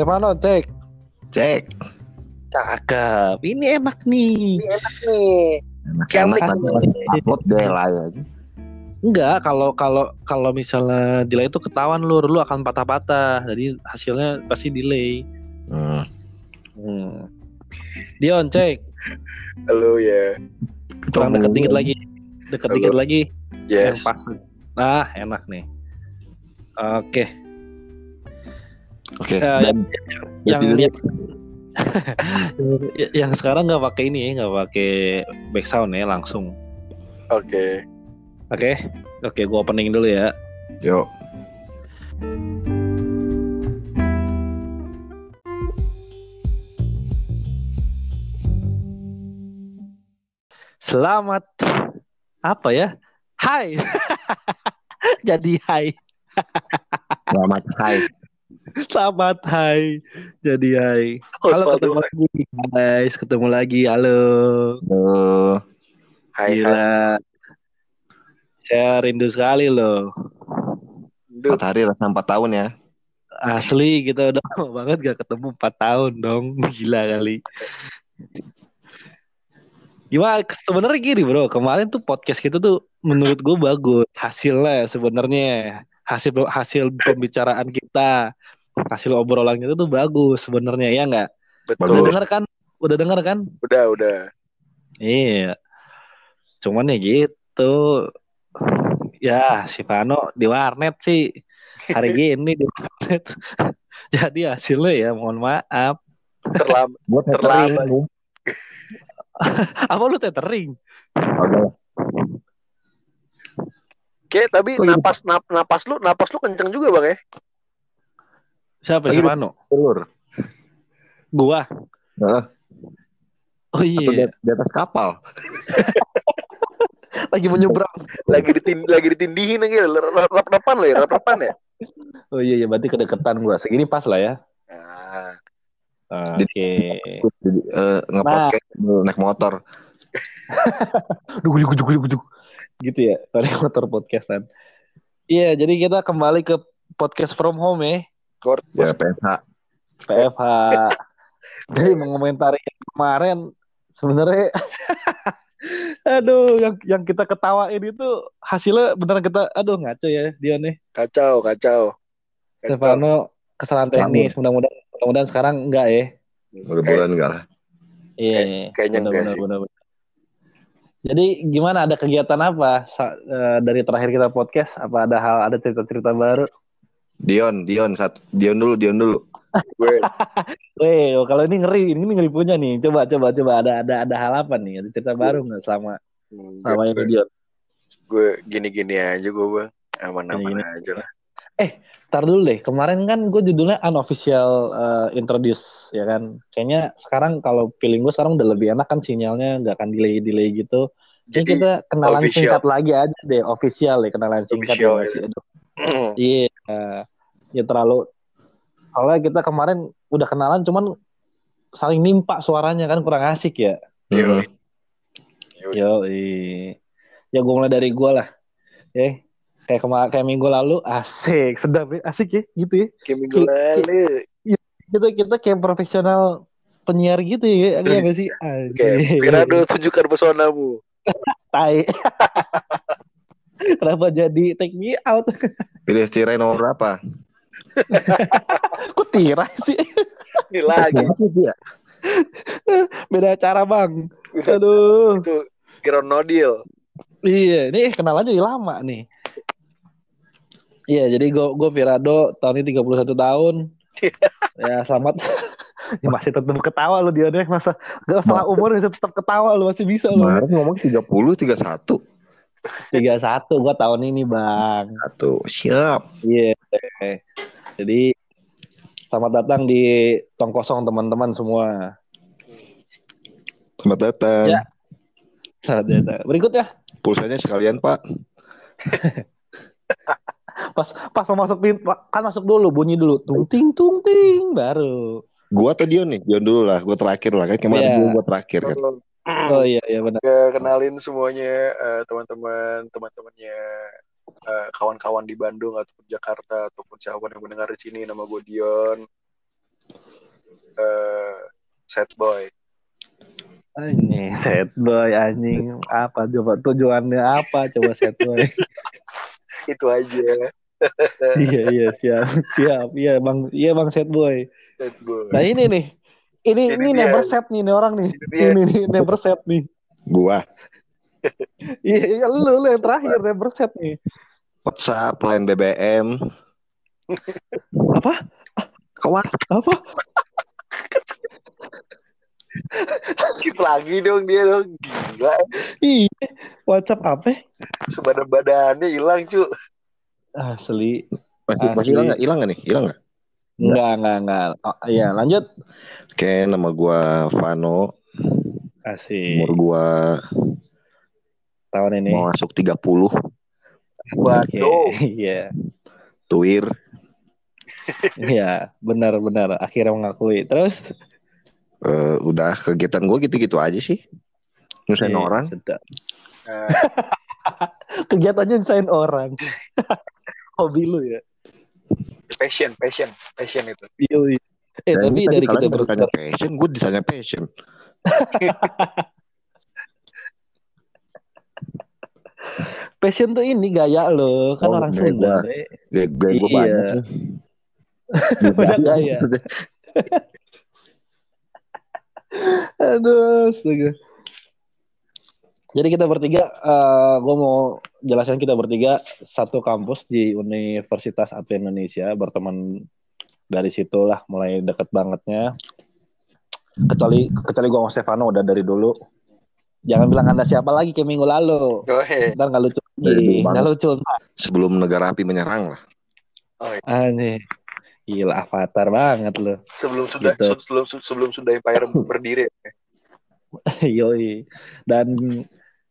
Stefano cek. Cek. Cakep. Ini enak nih. Ini enak nih. Enak Kemek. Upload delay aja. Enggak, kalau kalau kalau misalnya delay itu ketahuan lur, lu akan patah-patah. Jadi hasilnya pasti delay. Hmm. Hmm. Dion cek. Halo ya. Kurang deket dikit lagi. Deket Halo. dikit lagi. Yang Yes. pas. Ah, enak nih. Oke. Oke. Eh, Dan yang berarti dulu. yang, yang sekarang nggak pakai ini ya, nggak pakai background ya langsung. Oke. Oke, oke, gua opening dulu ya. Yuk. Selamat apa ya? Hai. Jadi hai. Selamat hai. Selamat hai. Jadi hai. Host Halo Valdo. ketemu lagi guys, ketemu lagi. Halo. Halo. Hai hai. Gila. Saya rindu sekali loh. Duh, Empat hari rasa empat tahun ya. Asli kita udah lama banget gak ketemu 4 tahun dong. Gila kali. Gimana sebenarnya gini bro, kemarin tuh podcast kita tuh menurut gue bagus hasilnya sebenarnya hasil hasil pembicaraan kita hasil obrolan kita tuh bagus sebenarnya ya nggak? Udah betul. denger kan? Udah denger kan? Udah, udah. Iya. Cuman ya gitu. Ya, si Vano di warnet sih hari gini di warnet. Jadi hasilnya ya mohon maaf. Terlambat. Terlambat. Apa lu tethering? Oke. Oke, tapi Oh, iya. napas nap, napas lu napas lu kenceng juga, Bang ya? Siapa Lagi si di- Vano? Telur. Gua. Heeh. Oh Atau di, iya, di atas kapal. lagi menyeberang. Lagi ditin lagi ditindihin lagi lap-lapan lo ya, lap-lapan ya. Oh iya, iya berarti kedekatan gua. Segini pas lah ya. Nah, Oke. Jadi eh, nge-podcast sambil naik motor. Duk, duk, duk, duk. Gitu ya, tadi motor podcastan. Iya, jadi kita kembali ke podcast from home ya. Gord, Ya PSH. PFH. Jadi mengomentari yang kemarin sebenarnya aduh yang yang kita ketawain itu hasilnya beneran kita aduh ngaco ya dia nih kacau, kacau. Kacau. Stefano kesalahan teknis mudah-mudahan mudah-mudahan sekarang enggak ya Mudah-mudahan enggak lah. iya kayaknya benar, enggak benar, jadi gimana ada kegiatan apa sa- eh, dari terakhir kita podcast apa ada hal ada cerita-cerita baru Dion, Dion satu. Dion dulu, Dion dulu. Gue Weh, kalau ini ngeri, ini ngeri punya nih. Coba, coba, coba. Ada, ada, ada hal apa nih? Ada cerita baru nggak selama hmm, selama ini gue, dia? gue gini-gini aja gue, Bang. Aman-aman Gini-gini. aja lah. Ntar dulu deh. Kemarin kan gue judulnya unofficial eh, introduce, ya kan? Kayaknya sekarang kalau feeling gue sekarang udah lebih enak kan sinyalnya, nggak akan delay delay gitu. Jadi Jadi kita kenalan official. singkat lagi aja deh, official deh kenalan singkat Official, ya masih. Aduh. Iya, ya terlalu. Soalnya kita kemarin udah kenalan, cuman saling nimpa suaranya kan kurang asik ya. Hmm. Yaudah. Yo, ya gue mulai dari gue lah. Ya, kayak kemarin kayak minggu lalu asik, sedap ya, asik ya, gitu ya. Kayak minggu lalu. Kita kita kayak profesional penyiar gitu ya, ya gak sih? Oke. Firado tunjukkan pesonamu. Tai. Kenapa jadi take me out? Pilih tirai nomor berapa? Kok tirai sih? Ini lagi. Iya. Beda cara bang. Aduh. itu Giron Nodil. Iya, ini kenalan jadi lama nih. Iya, jadi gue gue Virado tahun ini 31 tahun. ya selamat. ya, masih tetap ketawa lu dia deh masa gak salah umur masih tetap ketawa lu masih bisa lu. Kemarin ngomong 30, 31. 31 gua tahun ini, Bang. Satu. Siap. Iya. Jadi selamat datang di Tong Kosong teman-teman semua. Selamat datang. Ya. Selamat datang. Berikutnya Pulsanya sekalian, Pak. pas pas mau masuk pintu kan masuk dulu bunyi dulu tung ting tung ting baru. Gua atau Dion nih? Dion dulu lah. Gua terakhir lah. Kan kemarin gua, gua terakhir kan. Oh iya iya benar. Kenalin semuanya eh, teman-teman, teman-temannya eh, kawan-kawan di Bandung ataupun Jakarta ataupun siapa yang mendengar di sini nama gue Dion. eh sad boy. Anjing, sad boy anjing. Apa coba tujuannya apa coba sad boy? Itu aja iya iya siap siap iya bang iya bang sad boy. sad boy. Nah ini nih ini Ini ini, never set nih, nih orang nih. Ini. Ini nih never set nih. Gua Iya iya lu lu yang terakhir never set nih. WhatsApp, line BBM, Apa? kawan Apa? Dikit lagi dong dia dong. Gila. Iya. WhatsApp apa? Sebadan-badannya hilang, cu. Asli. masih masih hilang nggak? Hilang nggak nih? Hilang nggak? Enggak, enggak, enggak. Oh, iya, lanjut. Oke, nama gua Vano, Asik. umur gua Tahun ini. mau masuk 30, Oke. Waduh. Iya. tuir, Iya, benar-benar akhirnya mengakui. Terus Eh, udah kegiatan gua gitu-gitu aja sih. Nyusahin Iya, orang. sedap. Nah, Kegiatannya nyusahin orang. Hobi lu ya. Passion, passion, passion itu. Iya. iya. Eh, Dan tapi dari kita kalian ber ditanya passion, gue ditanya passion. passion tuh ini gaya lo, kan Oh, orang gaya Sunda. Gaya, gaya gue Iya. banyak sih. Banyak gaya. Aduh, astaga. Jadi kita bertiga, eh gue mau jelasin kita bertiga satu kampus di Universitas Atlet Indonesia, berteman dari situlah mulai deket bangetnya. Kecuali kecuali gue sama Stefano udah dari dulu. Jangan bilang anda siapa lagi kayak minggu lalu. Oh, he. Ntar nggak lucu lagi, nggak lucu. Sebelum negara api menyerang lah. Aneh, gila avatar banget lo. sebelum sudah Gitu. sebelum sebelum sudah empire berdiri. Yoi. Dan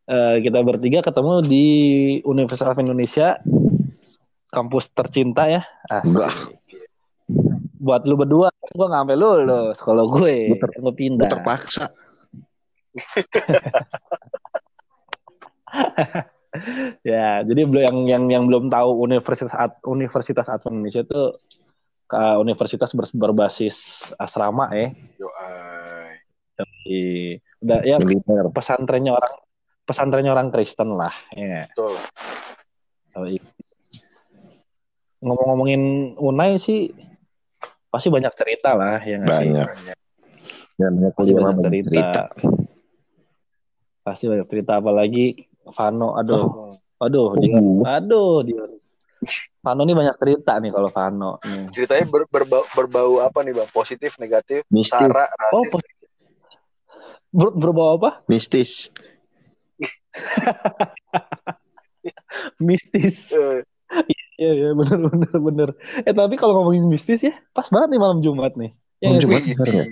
eh, kita bertiga ketemu di Universitas Indonesia, kampus tercinta ya. Asik. Enggak. Buat lu berdua, gue nggak sampai lulus. Kalau gue, Gua ter- gue Gue pindah. terpaksa. Ya, jadi belum yang yang yang belum tahu Universitas Universitas Atlet Indonesia itu eh, universitas ber- berbasis asrama ya. Yo, ay. Di, udah ya Militer. pesantrennya orang pesantrennya orang Kristen lah. Ya. Betul. Oh. Ngomong-ngomongin Unai sih pasti banyak cerita lah ya nggak sih? Banyak. Banyak. Dan banyak Pasti banyak banyak cerita. cerita. Pasti banyak cerita apalagi Vano aduh Hmm. aduh dia Uh. aduh dia Vano nih banyak cerita nih kalau Vano nih. Ceritanya ber- berbau, berbau apa nih bang? Positif, negatif, Mistis. sara, Oh, rasis. pos- ber berbau apa? Mistis. Mistis. Eh, Iya iya benar benar benar. Eh tapi kalau ngomongin mistis ya pas banget nih malam Jumat nih. Ya Malam Jumat? bener nggak?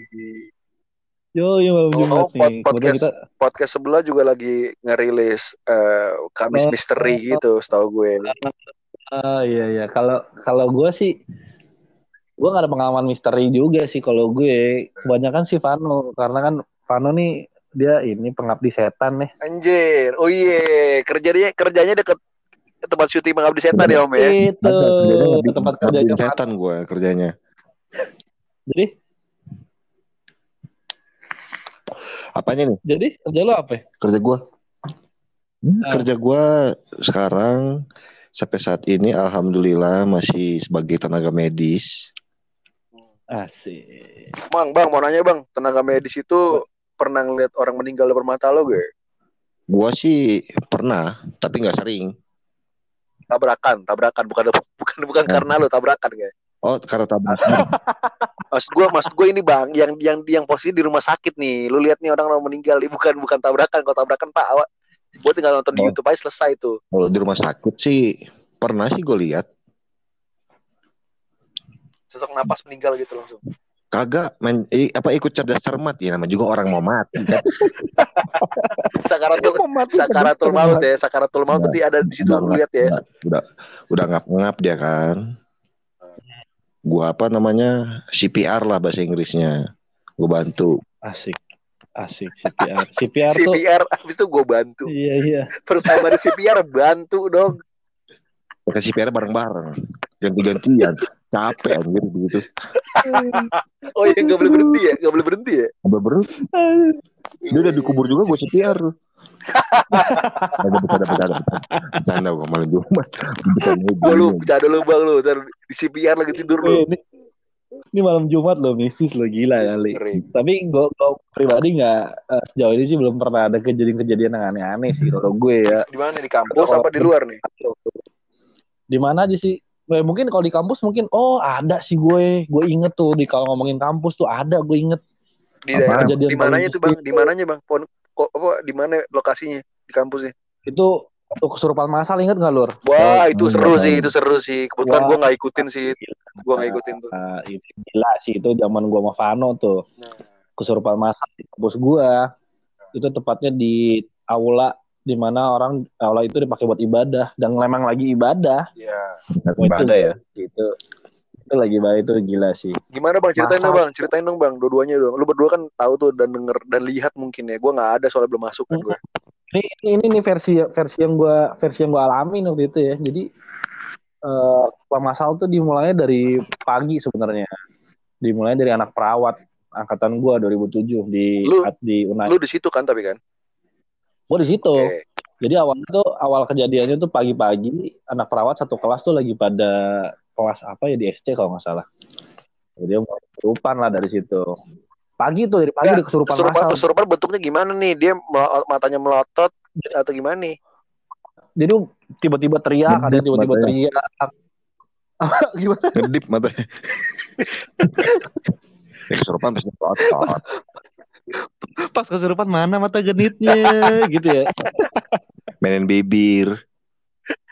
Yo yo malam Oh, Jumat oh, nih. podcast. kita podcast sebelah juga lagi ngerilis eh, Kamis Oh. Misteri gitu, setahu gue. Ah iya iya kalau kalau gue sih gue gak ada pengalaman misteri juga sih kalau gue kebanyakan sih Vano karena kan Vano nih dia ini pengabdi setan nih Anjir, oh iya, kerjanya kerjanya deket tempat syuting mengabdi setan ya om ya. itu ngabdi- tempat Vano. setan gue kerjanya. jadi Apanya nih? jadi kerja lo apa ya? Kerja gue. Ah. Kerja gue sekarang sampai saat ini alhamdulillah masih sebagai tenaga medis. asik Bang, bang mau nanya bang, tenaga medis itu pernah ngeliat orang meninggal depan mata lo gue? Gua sih pernah, tapi nggak sering. Tabrakan, tabrakan, bukan bukan bukan Hmm. karena lo tabrakan gue. Oh, karena tabrakan. Maksud gue, maksud gue ini bang, yang yang yang posisi di rumah sakit nih, lu lihat nih orang orang meninggal, bukan bukan tabrakan, kalau tabrakan pak, awak, gue tinggal nonton di Oh. YouTube aja selesai tuh. Kalau di rumah sakit sih pernah sih gue lihat. Sesak napas meninggal gitu langsung. Kagak main i- apa ikut cerdas cermat ya nama juga orang mau mati kan. Sakaratul Kok mati sakaratul terus? maut ya, sakaratul maut berarti ada di situ lu lihat ya. Udah udah, udah ngap-ngap dia kan. Gua apa namanya CPR lah bahasa Inggrisnya. Gue bantu. asik asik CPR CPR tuh CPR habis itu gue bantu. iya iya Terus saya dari CPR bantu dong. Pakai CPR bareng-bareng. Ganti-gantian. Capek anjir gitu. Oh iya nggak boleh berhenti ya, nggak boleh berhenti ya. Sampai berhenti. Dia udah dikubur juga gue CPR tuh. Ada bercanda bercanda bercanda. Gue malam Jumat. Oh, lu bercanda lu bang lu, di CPR lagi tidur lu. Eh, ini, ini malam Jumat loh mistis lo gila kali. Ngeri. Tapi gue pribadi nggak eh, sejauh ini sih belum pernah ada kejadian-kejadian yang aneh-aneh sih kalau gue ya. Di mana di kampus apa di luar nih? Di mana aja sih? Eh, mungkin kalau di kampus mungkin oh ada sih gue. Gue inget tuh di kalau ngomongin kampus tuh ada gue inget. Di daerah Kejadian di mananya tuh bang? Di mananya bang? Pon, kok apa? Di mana lokasinya? Di kampusnya? Itu waktu kesurupan masal inget nggak lur? Wah itu Hmm, seru sih, itu seru sih. Kebetulan gue nggak ikutin sih, gue nggak ikutin tuh. Nah, itu gila sih itu zaman gue sama Vano tuh Nah, kesurupan masal di kampus gue. Itu tepatnya di aula di mana orang aula itu dipakai buat ibadah dan memang lagi ibadah ya. Wah, itu- Ibadah ya. gitu. Itu lagi baik itu gila sih. Gimana bang? Ceritain Masa- dong bang, ceritain dong bang. Dua-duanya dong. Lu berdua kan tahu tuh dan denger dan lihat mungkin ya. Gue nggak ada soalnya belum masuk kan gue. Ini ini nih versi versi yang gua versi yang gua alamin waktu itu ya. Jadi eh Pak Masal tuh dimulainya dari pagi sebenarnya. Dimulai dari anak perawat angkatan gua 2007 di Lu- di Unai. Lu di situ kan tapi kan? Gua di situ. Oke. Jadi awal itu awal kejadiannya tuh pagi-pagi anak perawat satu kelas tuh lagi pada kelas apa ya di SC kalau nggak salah. Jadi dia mulai kesurupan lah dari situ. Pagi tuh dari pagi di kesurupan, Kesurupan, masal. kesurupan bentuknya gimana nih? Dia matanya melotot atau gimana nih? Jadi tiba-tiba teriak, ada tiba-tiba matanya. teriak. Gimana? Ngedip matanya. Ya kesurupan terus nyelotot. Pas kesurupan mana mata genitnya gitu ya. Mainin bibir.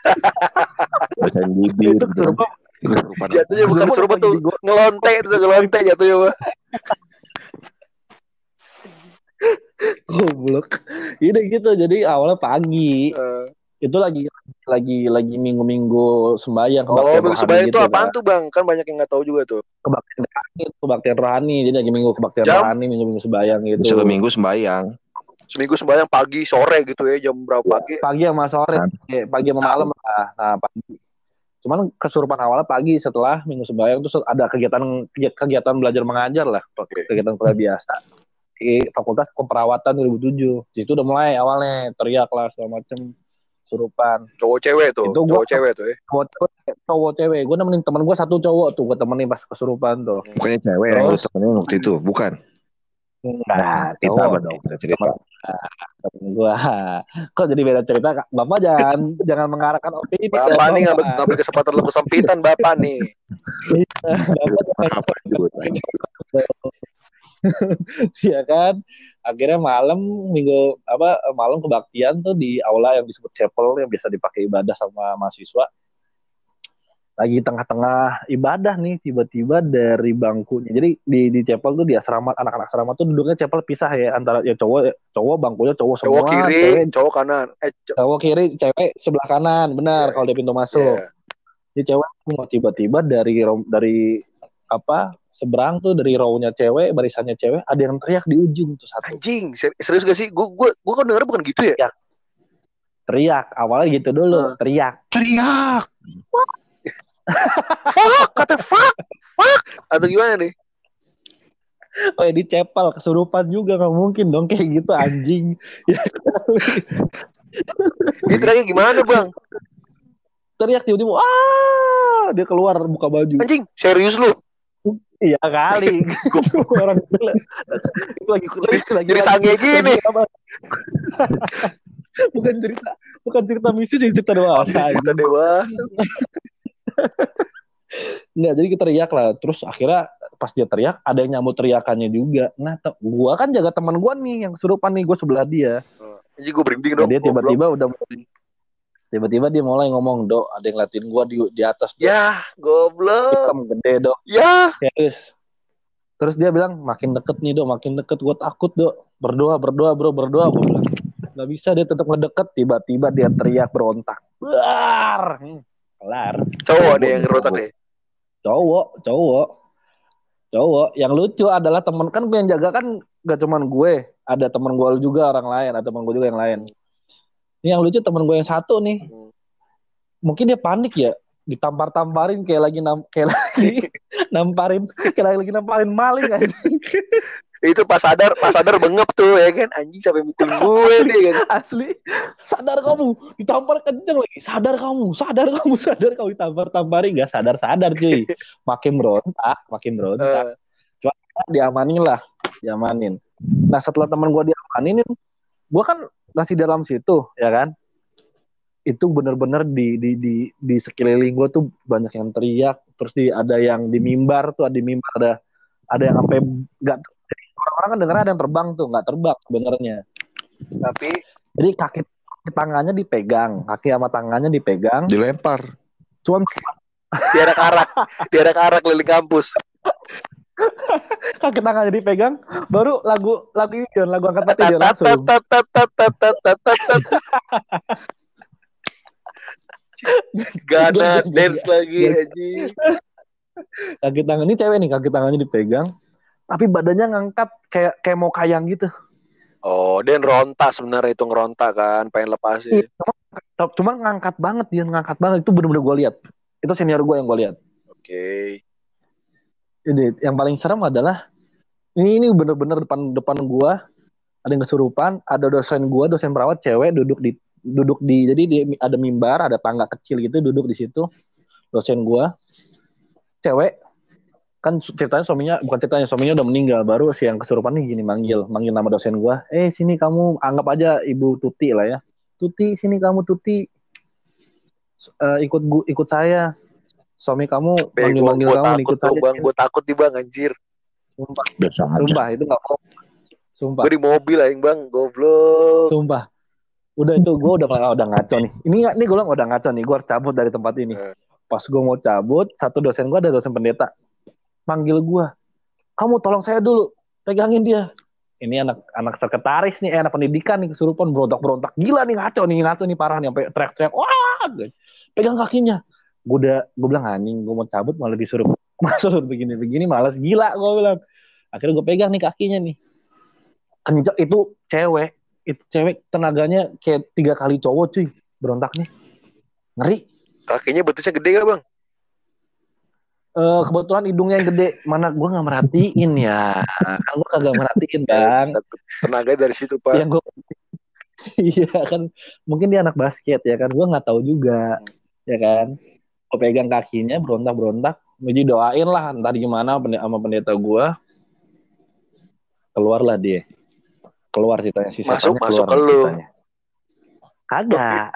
Bacain bibir. Itu kesurupan Kesurupan. Jatuhnya bukan Kesurupan tuh ngelonte itu ngelonte jatuhnya bang. goblok. Ini gitu. Jadi awalnya pagi. Eh, Itu lagi lagi lagi minggu-minggu sembahyang Oh, kebaktian minggu rohani sebanyak itu gitu, apaan kan. tuh bang? Kan banyak yang nggak tahu juga tuh. Kebaktian rohani, kebaktian rohani. Jadi lagi minggu kebaktian Jam? rohani, minggu-minggu sembahyang gitu. Satu minggu sembayang. Seminggu sembahyang pagi sore gitu ya jam berapa pagi? Pagi sama sore, Kan. eh, pagi sama malam lah. Nah, pagi. Cuman kesurupan awalnya pagi setelah minggu sembahyang terus ada kegiatan kegiatan belajar mengajar lah, kegiatan kuliah biasa di Fakultas Keperawatan 2007. Di situ udah mulai awalnya teriak lah segala macem kesurupan. Cowok cewek tuh, Itu gua- cowok cewek tuh ya. Cowok cewek, cowok cewek. Gue nemenin temen gue satu cowok tuh, gue temenin pas kesurupan tuh. Bukannya cewek yang lu Terus? temenin waktu itu, bukan? Enggak, Cerita cowok apa dong. Cerita, cerita. Temen gue. Kok jadi beda cerita? Kak? Bapak jangan jangan mengarahkan opini. Bapak dan nih ngambil, Bapak. ngambil kesempatan lu kesempitan bapak nih. Bapak Apa juga tanya. ya kan akhirnya malam minggu apa malam kebaktian tuh di aula yang disebut chapel yang biasa dipakai ibadah sama mahasiswa lagi tengah-tengah ibadah nih tiba-tiba dari bangkunya jadi di di chapel tuh di asrama anak-anak asrama tuh duduknya chapel pisah ya antara ya cowok cowok bangkunya cowok semua Cowok kiri, cewek, cowok kanan. Eh, co- cowok kiri cewek sebelah kanan benar Iya. kalau di pintu masuk iya. di cewek mau tiba-tiba dari dari apa seberang tuh dari row-nya cewek barisannya cewek ada yang teriak di ujung tuh satu Anjing, ser- serius gak sih? Gue gue gue kan denger bukan gitu ya? teriak awalnya gitu dulu Heeh. teriak Teriak. Fuck, kata fuck, fuck. Atau gimana nih? oh ya di cepel kesurupan juga nggak mungkin dong kayak gitu anjing ya Dia teriaknya gimana bang? teriak tiba-tiba ah dia keluar buka baju Anjing, serius lu? Iya kali orang gila itu lagi lagi lagi Jadi sange gini. bukan cerita bukan cerita mistis sih cerita dewasa Kita dewasa. Enggak, jadi kita teriak lah. Terus akhirnya pas dia teriak, ada yang nyambut teriakannya juga. Nah, te- gua kan jaga teman gua nih yang serupan nih, gua sebelah dia. Anjing gue berhenti Nah, dong. dia tiba-tiba udah mulai tiba-tiba dia mulai ngomong, "Dok, ada yang ngeliatin gua di di atas, Dok. Ya, goblok. Hitam gede, Dok." Ya, Serius. Terus dia bilang, "Makin deket nih, Dok, makin deket. Gua takut, Dok. Berdoa, berdoa, Bro, berdoa." Gua bilang. Gak bisa dia tetap ngedeket, tiba-tiba dia teriak berontak. Buar! Hmm, kelar. cowok deh yang ngerotak deh. cowok cowok cowok yang lucu adalah temen kan gue yang jaga kan gak cuman gue ada temen gue juga orang lain ada temen gue juga yang lain ini yang lucu temen gue yang satu nih Hmm. mungkin dia panik ya ditampar-tamparin kayak lagi nam kayak lagi namparin kayak lagi namparin maling aja. itu pas sadar pas sadar bengep tuh ya kan anjing sampai mukul gue nih kan Asli, sadar kamu, ditampar kenceng lagi. Sadar kamu, sadar kamu, sadar kamu ditampar-tamparin nggak sadar-sadar cuy. Makin berontak, makin berontak. Eh, Diamanin lah, diamanin. Nah setelah teman gue diamanin, gue kan masih dalam situ, ya kan? Itu bener-bener di di di di sekeliling gue tuh banyak yang teriak, terus di ada yang di mimbar tuh, ada di mimbar ada ada yang sampai nggak orang-orang kan dengar ada yang terbang tuh, nggak terbang sebenarnya. tapi Jadi kaki, kaki tangannya dipegang, kaki sama tangannya dipegang. Dilempar. Cuman diarak-arak diarak-arak keliling kampus Kaki tangannya dipegang, baru lagu lagu ini John, lagu angkat mati John langsung. Gana dance lagi Haji. Kaki tangan ini cewek nih, kaki tangannya dipegang, tapi badannya ngangkat kayak kayak mau kayang gitu. Oh, dia ronta sebenarnya itu ngeronta kan, pengen lepas sih. Iya, cuman ngangkat banget dia ngangkat banget itu bener-bener gue lihat. Itu senior gue yang gue lihat. Oke. Okay. Ini yang paling serem adalah ini ini bener-bener depan depan gue ada yang kesurupan, ada dosen gue, dosen perawat cewek duduk di duduk di jadi di, ada mimbar, ada tangga kecil gitu duduk di situ. Dosen gue cewek kan ceritanya suaminya bukan ceritanya suaminya udah meninggal baru si yang kesurupan nih gini manggil manggil nama dosen gue eh sini kamu anggap aja ibu Tuti lah ya. Tuti sini kamu Tuti. Eh, ikut gu, ikut saya suami kamu manggil manggil kamu takut ikut tuh bang, gue takut nih bang anjir. sumpah. Biasa aja. sumpah itu nggak mau. Sumpah. Gue di mobil aing bang, goblok. sumpah. Udah itu gue udah udah ngaco nih. Ini ini gue bilang udah ngaco nih. Gue harus cabut dari tempat ini. Eh. pas gue mau cabut satu dosen gue ada dosen pendeta. Manggil gue kamu tolong saya dulu. Pegangin dia. Ini anak anak sekretaris nih eh, anak pendidikan nih kesurupan berontak berontak gila nih ngaco nih ngaco nih parah nih sampai teriak-teriak. Wah pegang kakinya gue udah gue bilang anjing gue mau cabut malah disuruh masuk begini begini malas gila gue bilang. Akhirnya gue pegang nih kakinya nih. Kenceng itu cewek itu cewek tenaganya kayak tiga kali cowok cuy berontaknya. Ngeri. Kakinya betisnya gede gak bang? Eh, kebetulan hidungnya yang gede. Mana gue nggak merhatiin ya. Kan gue kagak merhatiin bang. Tenaga dari situ pak. yang gue iya kan. Mungkin dia anak basket ya kan. Gue nggak tahu juga ya kan gue pegang kakinya berontak berontak jadi doain lah entar gimana sama pendeta gue keluarlah dia keluar ceritanya si Masuk- masuk keluar ke lu. ceritanya. kagak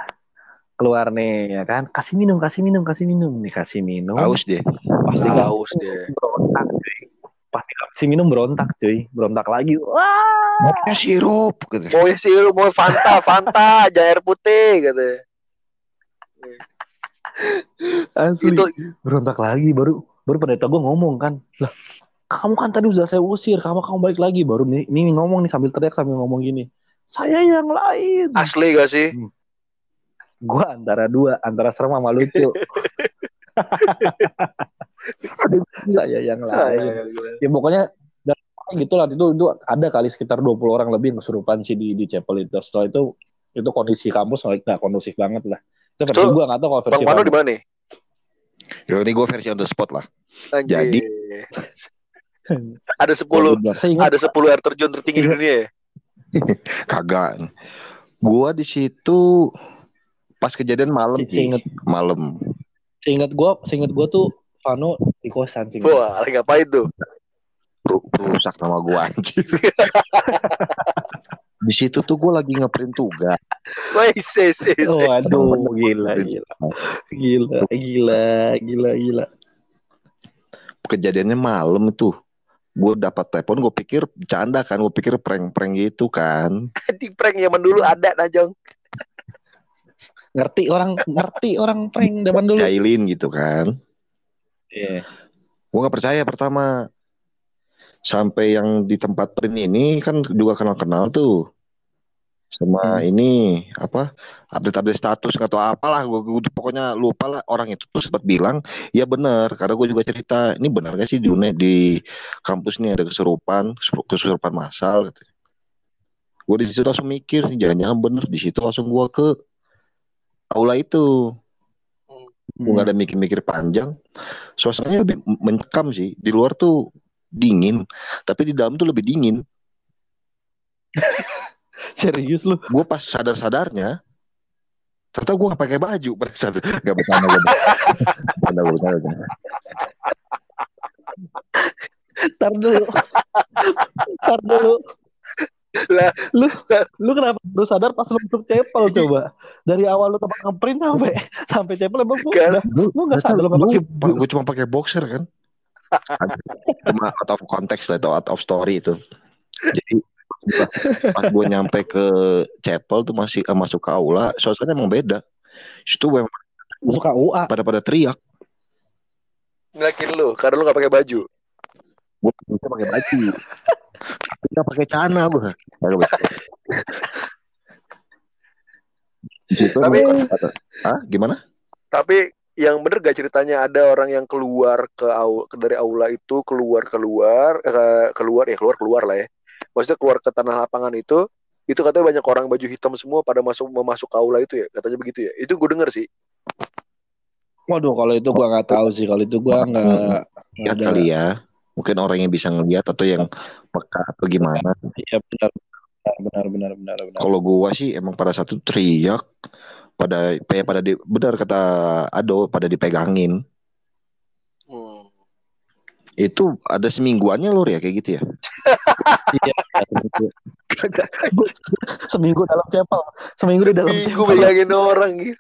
keluar nih ya kan kasih minum kasih minum kasih minum nih kasih minum Haus deh. pasti Haus dia. berontak cuy pasti kasih minum berontak cuy berontak lagi wah Mau sirup gitu. Mau sih, mau Fanta, Fanta, air putih gitu. Asli. Itu berontak lagi baru baru pendeta gue ngomong kan. Lah kamu kan tadi udah saya usir kamu kamu balik lagi. Baru nih ini ngomong nih sambil teriak sambil ngomong gini. Saya yang lain. Asli gak sih? gue antara dua antara serem sama lucu. Saya yang lain. Ya pokoknya gitu lah. Itu itu ada kali sekitar 20 orang lebih yang kesurupan sih di di chapel itu setelah itu itu kondisi kampus nggak kondusif banget lah itu versi Itu, gue nggak tahu kalau versi Bang kamu. di mana nih? Ya, ini gue versi on the spot lah. Anjir. Jadi- ada 10 Saya ingat ada 10 air terjun tertinggi di dunia ya? Kagak. Gua di situ pas kejadian malam sih. seinget Malam. seinget gue seinget gue tuh Vano di kosan sih Wah, lagi ngapain tuh? Ru- rusak nama gua anjir. di situ tuh gue lagi ngeprint tugas. Se, se. Oh, aduh, gila, gila, gila, gila, gila, gila. Kejadiannya malam itu. Gue dapat telepon, gue pikir bercanda kan, gue pikir prank-prank gitu kan. Di prank zaman dulu ada Najong. Ngerti orang, ngerti orang prank zaman dulu. Jailin gitu kan. Iya. Gue nggak percaya pertama. Sampai yang di tempat print ini kan juga kenal-kenal tuh. Sama Hmm. ini apa update-update status atau apalah gue pokoknya lupa lah orang itu tuh sempat bilang ya benar karena gue juga cerita ini benar gak sih di UNED di kampus ini ada kesurupan kesurupan massal gitu. gue di situ langsung mikir jangan-jangan bener di situ langsung gue ke aula itu gue nggak ada mikir-mikir panjang suasananya lebih mencekam sih di luar tuh dingin tapi di dalam tuh lebih dingin. Serius lu? gue pas sadar sadarnya ternyata gue gak pakai baju pada saat gak bercanda gue bercanda. Gue bercanda Ntar dulu. Ntar dulu. Lah. lu lu kenapa baru sadar pas lu masuk cepel coba? Dari awal lu tempat ngeprint sampai sampai cepel emang lu udah lu nggak sadar lu pakai gue cuma pakai boxer kan cuma out of context lah atau out of story itu. Jadi pas gue nyampe ke chapel tuh masih eh, masuk ke aula suasananya emang beda. Itu memang masuk KUA pada pada teriak. Ngelakin lu karena lu gak pakai baju. gue bisa pakai baju. Tapi nggak pakai celana. Gue situ Tapi- ah gimana? Tapi yang bener gak ceritanya? Ada orang yang keluar ke, au, dari aula itu keluar keluar eh, keluar ya keluar keluar lah ya. Maksudnya keluar ke tanah lapangan itu itu katanya banyak orang baju hitam semua pada masuk memasuk ke aula itu ya katanya begitu ya. Itu gue denger sih. waduh kalau itu gua nggak tahu sih. Kalau itu gua nggak nggak ya ada. kali ya. Mungkin orang yang bisa ngeliat atau yang peka atau gimana. Iya benar. Benar benar benar benar. Kalau gua sih emang pada satu teriak pada eh, pada di, benar kata Ado pada dipegangin Hmm. itu ada semingguannya lur ya kayak gitu ya iya seminggu. seminggu dalam cepel seminggu di dalam Minggu cepel megangin orang gitu.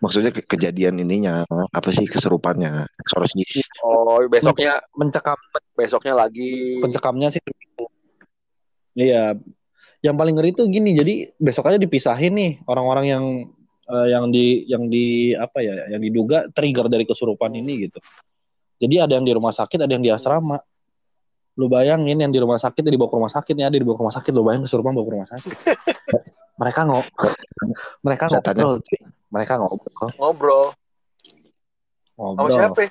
maksudnya ke- kejadian ininya apa sih keserupannya eksorsis Oh, besoknya mencekam besoknya lagi. pencekamnya sih seminggu. Iya. Yang paling ngeri tuh gini, jadi besok aja dipisahin nih orang-orang yang eh, yang di yang di apa ya, yang diduga trigger dari kesurupan ini gitu. Jadi ada yang di rumah sakit, ada yang di asrama. Lu bayangin yang di rumah sakit dibawa ke rumah sakit ya, ada dibawa ke rumah sakit, lu bayangin kesurupan bawa ke rumah sakit. mereka ngok mereka ngobrol. Mereka ngobrol. ngobrol sama ngobrol. siapa?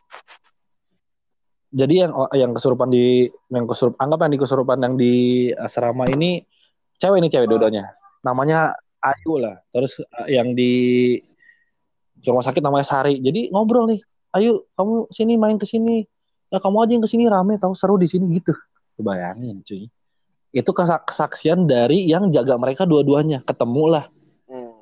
jadi yang yang kesurupan di yang kesurup anggap yang di kesurupan yang di asrama ini cewek ini cewek dua-duanya namanya Ayu lah. Terus eh, yang di rumah sakit namanya Sari. Jadi ngobrol nih Ayu kamu sini main ke sini. Ya kamu aja yang ke sini rame tahu seru di sini gitu. Bayangin cuy. Itu kesa- kesaksian dari yang jaga mereka dua-duanya. Ketemu lah. Hmm.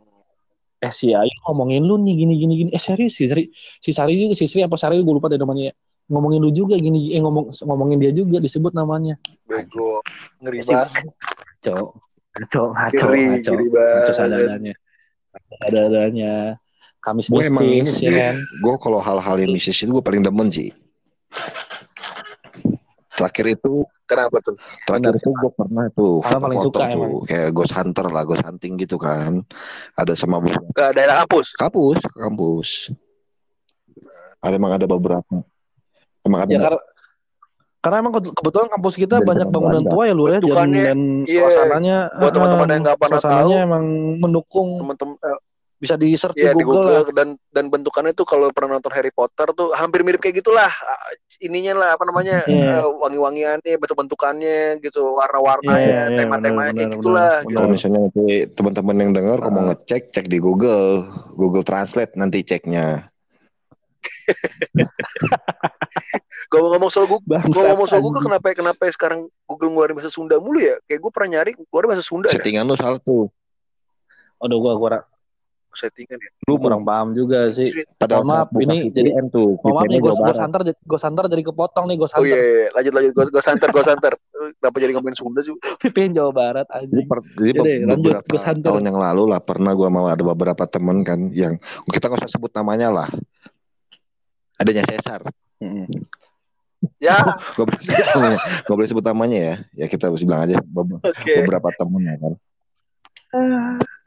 eh si Ayu ngomongin lu nih gini gini gini. Eh serius si Sari si Sari juga si Sri apa Sari gue lupa deh namanya. Ngomongin lu juga gini eh ngomong ngomongin dia juga disebut namanya. Bego. Ngeri banget. ngaco ngaco ngaco Ngeri, ngaco. ngeri ngaco banget. sadadanya. Sadadanya. Kamis gue emang ini ya kan? Gue kalau hal-hal yang mistis itu gue paling demen sih. Terakhir itu Kenapa tuh? terakhir Benar. itu gue pernah tuh Malah paling suka tuh emang. kayak ghost hunter lah ghost hunting gitu kan. Ada sama Ke daerah kampus. kampus kampus. Ada emang ada beberapa. Emang ada ya karena karena emang ke- kebetulan kampus kita Dari banyak bangunan tua ya lu ya dan, Bentukannya, dan iya. suasananya Buat teman-teman eh, yang nggak pernah suasananya tahu, emang mendukung teman-teman eh, bisa di search Iya di di Google, lah Google dan dan bentukannya tuh kalau pernah nonton Harry Potter tuh hampir mirip kayak gitulah Ah, ininya lah apa namanya Iya. eh, wangi-wangiannya bentuk-bentukannya gitu warna-warnanya Iya, iya, tema-temanya kayak gitulah benar. gitu. kalau misalnya nanti teman-teman yang dengar kalau mau Ah. ngecek cek di Google Google Translate nanti ceknya Gue ngomong soal Google, gue ngomong soal Google kenapa kenapa sekarang Google ngeluarin bahasa Sunda mulu ya? Kayak gue pernah nyari ngeluarin bahasa Sunda ya settingan lu salah tuh Aduh gua kurang settingan ya. lu kurang paham juga sih pada Mohon maaf, ini VPN tuh Mohon maaf nih, gue santer, gue santer jadi kepotong nih, gue Oh santer. iya, iya. lanjut lanjut gue gue santer gue santer. Kenapa jadi ngomongin Sunda sih? VPN Jawa Barat Jadi, aja. per, jadi Yaudah, lanjut, Gus Hunter. tahun yang lalu lah pernah gua mau ada beberapa temen kan yang kita nggak usah sebut namanya lah. Adanya Cesar. Ya, Gak boleh sebut namanya. Gak boleh sebut namanya ya. Ya kita harus bilang aja be- oke. beberapa temen ya kan.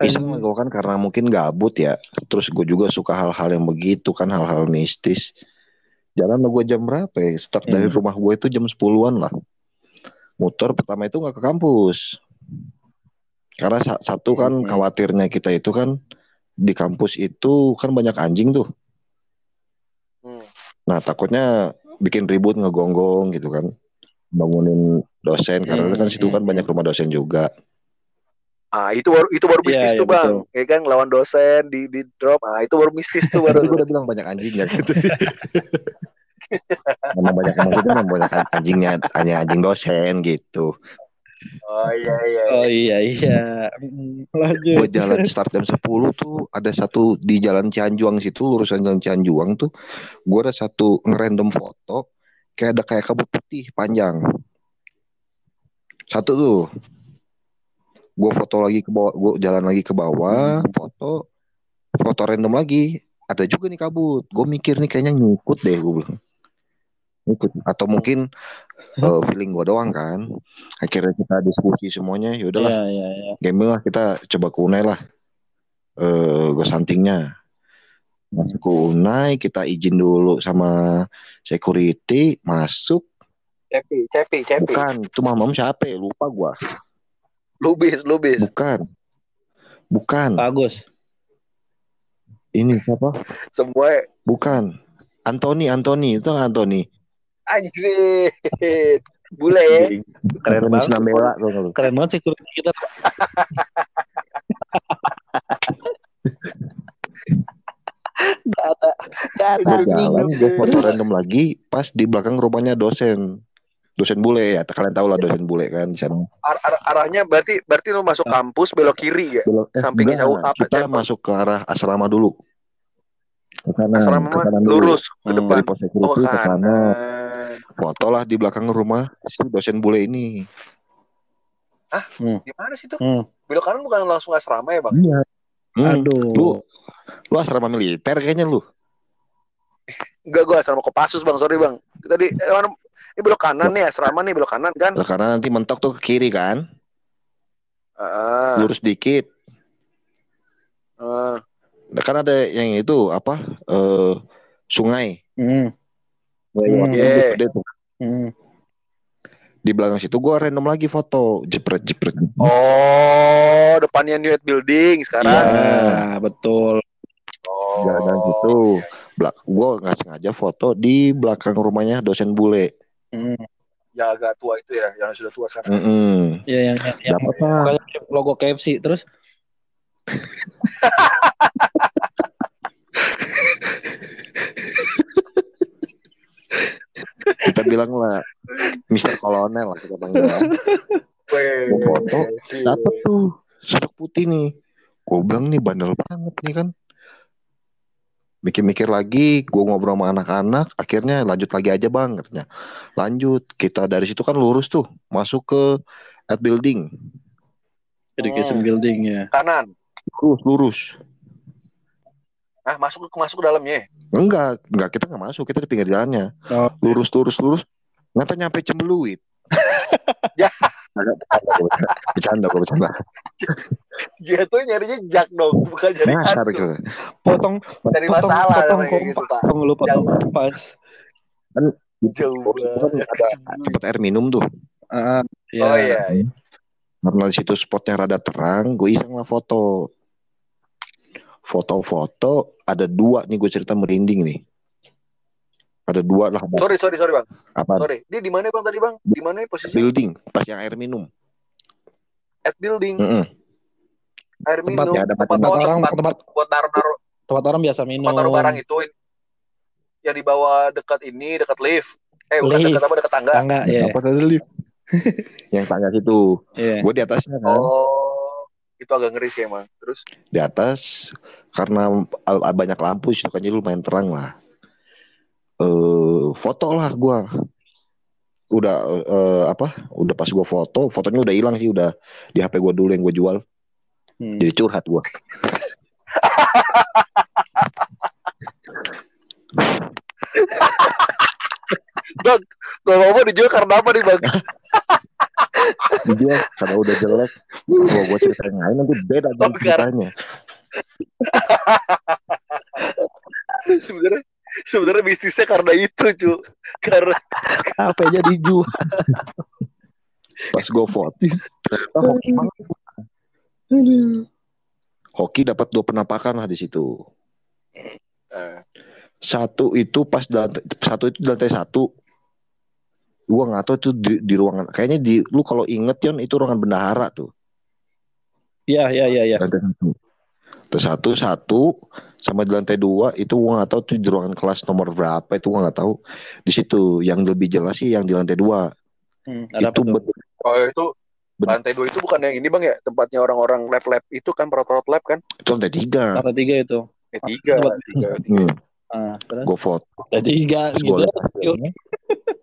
Iseng lah gue kan karena mungkin gabut ya. Terus gue juga suka hal-hal yang begitu kan hal-hal mistis. Jalan gue jam berapa ya? Start dari Hmm. rumah gue itu jam 10-an lah. Motor pertama itu nggak ke kampus. Karena sa- satu kan Hmm. khawatirnya kita itu kan di kampus itu kan banyak anjing tuh. Hmm. Nah takutnya bikin ribut ngegonggong gitu kan. Bangunin dosen karena Hmm, kan situ kan hmm, banyak rumah dosen juga. Ah itu baru itu baru Iya, mistis iya, tuh bang, betul. ya kan lawan dosen di di drop, ah itu baru mistis tuh baru. Tadi gue udah bilang banyak anjingnya gitu. Memang banyak emang itu memang banyak anjingnya, hanya anjing dosen gitu. Oh iya iya. Oh iya iya. Mm, Lanjut. Gue jalan start jam 10 tuh ada satu di jalan Cianjuang situ lurusan jalan Cianjuang tuh gue ada satu ngerandom foto kayak ada kayak kabut putih panjang. Satu tuh. Gue foto lagi ke bawah, gue jalan lagi ke bawah, foto foto random lagi. Ada juga nih kabut. Gue mikir nih kayaknya ngikut deh gue bilang. Atau mungkin eh, feeling gue doang kan. Akhirnya kita diskusi semuanya, ya udahlah Iya iya iya. gaming lah kita coba ke Unai lah eh gue santingnya masuk ke Unai kita izin dulu sama security masuk Cepi cepi cepi. bukan itu mamam siapa ya? lupa gua Lubis lubis. bukan bukan Bagus. ini siapa Semua bukan Anthony Anthony itu Anthony anjir. Bule ya. Keren banget. Lu? Keren banget security kita. Gak ada, gak ada. Jalan gue foto random lagi pas di belakang rumahnya dosen dosen bule ya kalian tahu lah dosen bule kan di sana Ar- ar- arahnya berarti berarti lu masuk kampus belok kiri ya. Belok- eh, Sampingnya jauh apa, kita masuk ke arah asrama dulu ke kanan Asrama ke kanan dulu. lurus ke Hmm, depan. dari pos security Oh ke kanan kanan. foto lah di belakang rumah si dosen bule ini Gimana sih tuh? Hmm. Belok kanan bukan langsung asrama ya bang? iya Hmm, Aduh. lu lu asrama militer kayaknya lu Enggak gua asrama Kopassus bang, sorry bang. Tadi eh, mana- ini belok kanan nih asrama nih belok kanan kan? Lah, karena nanti mentok tuh ke kiri kan Ah, lurus dikit ah. Nah, kan ada yang itu apa eh sungai Hmm. Iya. gede tuh. Hmm. di belakang situ gua random lagi foto jepret jepret Oh, depannya New Head Building sekarang. Iya. Ya, betul. Oh. jalan situ belak gua nggak sengaja foto di belakang rumahnya dosen bule Hmm. Ya agak tua itu ya, yang sudah tua sekarang. Mm-mm. Ya yang yang, yang logo KFC terus bilang lah Mister Kolonel lah kita panggil lah. Gua foto, dapat tuh sosok putih nih gue bilang nih bandel banget nih kan mikir-mikir lagi gue ngobrol sama anak-anak akhirnya lanjut lagi aja bang katanya lanjut kita dari situ kan lurus tuh masuk ke at building education Hmm. building ya. Kanan. lurus lurus Ah, masuk ke masuk ke dalamnya. enggak enggak kita nggak masuk kita di pinggir jalannya Oh. lurus lurus lurus nyata nyampe cembeluit Ya. bercanda gue bercanda Dia tuh nyarinya jak dong, bukan nyari Nyasar hantu. gitu. Potong Cari potong, masalah potong kayak gitu. Pak. Potong lu potong Jauh. kompas. Jauh Itu kan banget. ada tempat air minum tuh Ah, ya. Oh iya, iya. karena di situ spotnya rada terang gue iseng lah foto foto-foto ada dua nih gue cerita merinding nih ada dua lah Sorry, sorry, sorry bang. apa Sorry. Dia di mana bang tadi bang? Di mana posisi? building pas yang air minum At building, Mm-mm. air Tempat- minum, ya, ada tempat, Tempat orang tempat tempat buat naruh-naruh tempat orang biasa minum. tempat naruh barang itu yang dibawa dekat ini, dekat lift. Eh, bukan Lift. dekat apa dekat tangga. Tangga ya. apa tadi lift yang tangga situ Iya. gue di atasnya kan Oh, itu agak ngeri sih emang. Terus di atas karena banyak lampu sih kan jadi lumayan terang lah eh foto lah gue udah eh, apa udah pas gue foto fotonya udah hilang sih udah di HP gue dulu yang gue jual Hmm. jadi curhat gue gak apa-apa dijual karena apa nih bang? dia karena udah jelek gua gua ceritain lain nanti beda dong ceritanya. Sebenarnya sebenarnya bisnisnya karena itu cu. Karena Apa aja dijual. pas gue foto ternyata hoki banget. Hoki dapat dua penampakan lah di situ. Eh, satu itu pas satu itu lantai satu gua nggak tahu itu di, di ruangan kayaknya di lu kalau inget Yon itu ruangan bendahara tuh Iya, iya, iya, iya. lantai satu lantai satu satu sama di lantai dua itu gua nggak tahu tuh di ruangan kelas nomor berapa itu gua nggak tahu di situ yang lebih jelas sih yang di lantai dua Hmm, itu betul Oh itu Ben- lantai dua itu bukan yang ini bang ya tempatnya orang-orang lab lab itu kan perot lab kan? itu lantai tiga Lantai tiga itu. Eh tiga, Tempat- tiga. hmm, Ah, terus? gue foto Lantai tiga Terus gitu.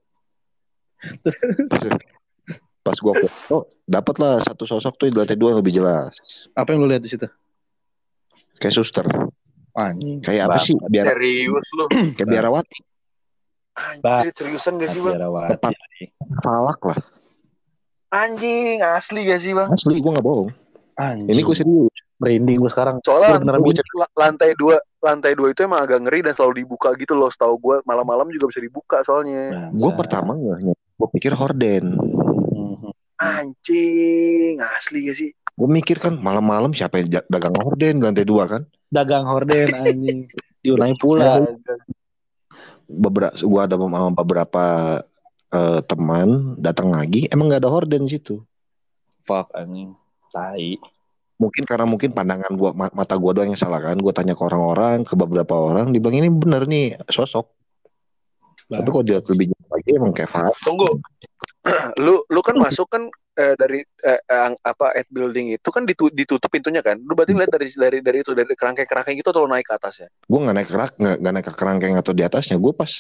gua pas gue foto dapatlah satu sosok tuh di lantai dua yang lebih jelas Apa yang lu lihat di situ? kayak suster Anjing. kayak apa sih biar Serius lu? kayak biarawati Anjir seriusan gak sih bang? Tepat. falak lah Anjing asli gak sih bang? asli gue nggak bohong Anjing. ini gue serius merinding gue sekarang. Soalnya Beneran la- lantai dua lantai dua itu emang agak ngeri dan selalu dibuka gitu loh. Setahu gue malam-malam juga bisa dibuka soalnya. gue pertama nggak gue pikir horden Mhm. Anjing asli gak sih? gue mikir kan malam-malam siapa yang dagang horden lantai dua kan Dagang horden anjing. Diulangi pula. beberapa gue ada sama beberapa eh, teman datang lagi emang nggak ada horden di situ Fuck anjing. Tai. mungkin karena mungkin pandangan gua ma- mata gua doang yang salah kan gua tanya ke orang-orang ke beberapa orang dibilang ini bener nih sosok tapi kalau dia lebih jauh lagi emang kayak Fahad Tunggu. lu lu kan masuk kan eh, dari eh, ang- apa at building itu kan ditu- ditutup pintunya kan. Lu berarti lihat dari dari dari itu dari kerangkeng-kerangkeng gitu atau lu naik ke atas ya? gua nggak naik kerak nggak naik ke kerangkeng atau di atasnya gua pas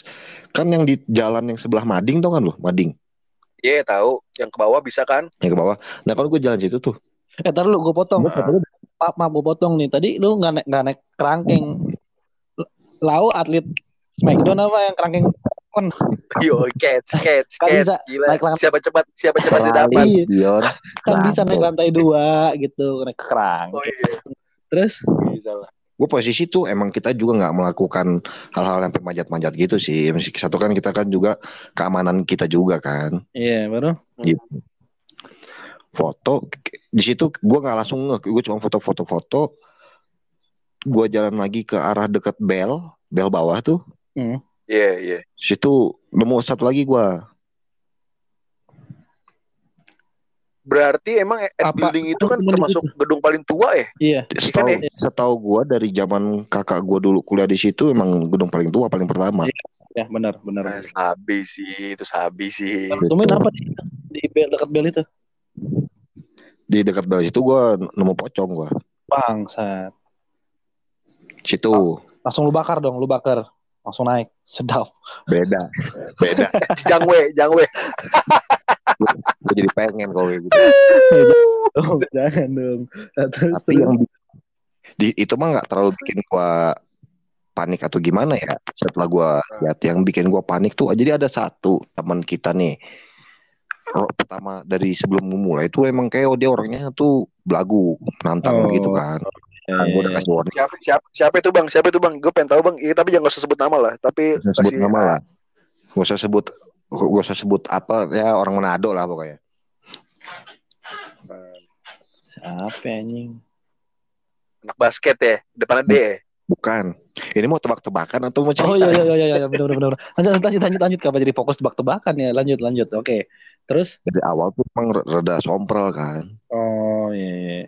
kan yang di jalan yang sebelah mading tau kan lu mading Iya tahu. Yang ke bawah bisa kan? yang ke bawah nah kalau gua jalan situ tuh Eh, ntar lu gue potong. gua fotonya Maaf, maaf gue potong nih. Tadi lu nggak naik, nggak naik kerangkeng. Lau atlet Smackdown apa yang kerangkeng? Yo, catch, catch, Kan catch. bisa Gila. naik lang- Siapa cepat, siapa cepat dia dapat. Rally, Dion. Kan bisa naik lantai dua gitu, naik ke kerang. Oh iya, Terus bisa lah. gue posisi tuh emang kita juga nggak melakukan hal-hal yang manjat-manjat gitu sih. Satu kan kita kan juga keamanan kita juga kan. iya baru. Gitu. Foto di situ gue nggak langsung nge, gue cuma foto-foto-foto. Gue jalan lagi ke arah dekat bel, bel bawah tuh. Hmm. Iya, iya. Situ nemu satu lagi gue. Berarti emang at Apa- building itu kan termasuk gedung paling tua ya? Iya. Setahu, ya? setahu gue dari zaman kakak gue dulu kuliah di situ emang gedung paling tua paling pertama. Ya benar benar. Nah, sabi sih, itu sabi sih. Tumen apa di, di bel dekat bel itu? Di dekat bel situ gue nemu pocong gue. Bangsat. Situ Langsung lu bakar dong, lu bakar. Langsung naik. Sedap. beda, beda. Jangwe, Jangwe. gue jadi pengen kalau gitu. Oh, jangan dong. Nah, Terus, Tapi terus. yang di, itu mah nggak terlalu bikin gua panik atau gimana ya. Setelah gua lihat yang bikin gua panik tuh, jadi ada satu teman kita nih. Ro- Pertama dari sebelum memulai itu emang kayak oh, dia orangnya tuh belagu, Oh. nantang gitu kan. Kan gua udah kasih warning, Siapa, siapa, siapa itu bang? Siapa itu bang? Gue pengen tahu bang. Iya, tapi jangan usah sebut nama lah. Tapi gak usah sebut kasih- nama lah. Gak usah sebut, gak usah sebut apa ya orang Manado lah pokoknya. Siapa anjing? Anak basket ya, depannya D. ya? Bukan. Ini mau tebak-tebakan atau mau cerita? Oh iya iya iya iya iya benar benar benar. Lanjut lanjut lanjut lanjut kenapa jadi fokus tebak-tebakan ya? Lanjut lanjut. Oke. Terus Dari awal tuh emang rada sompral kan. oh iya. iya.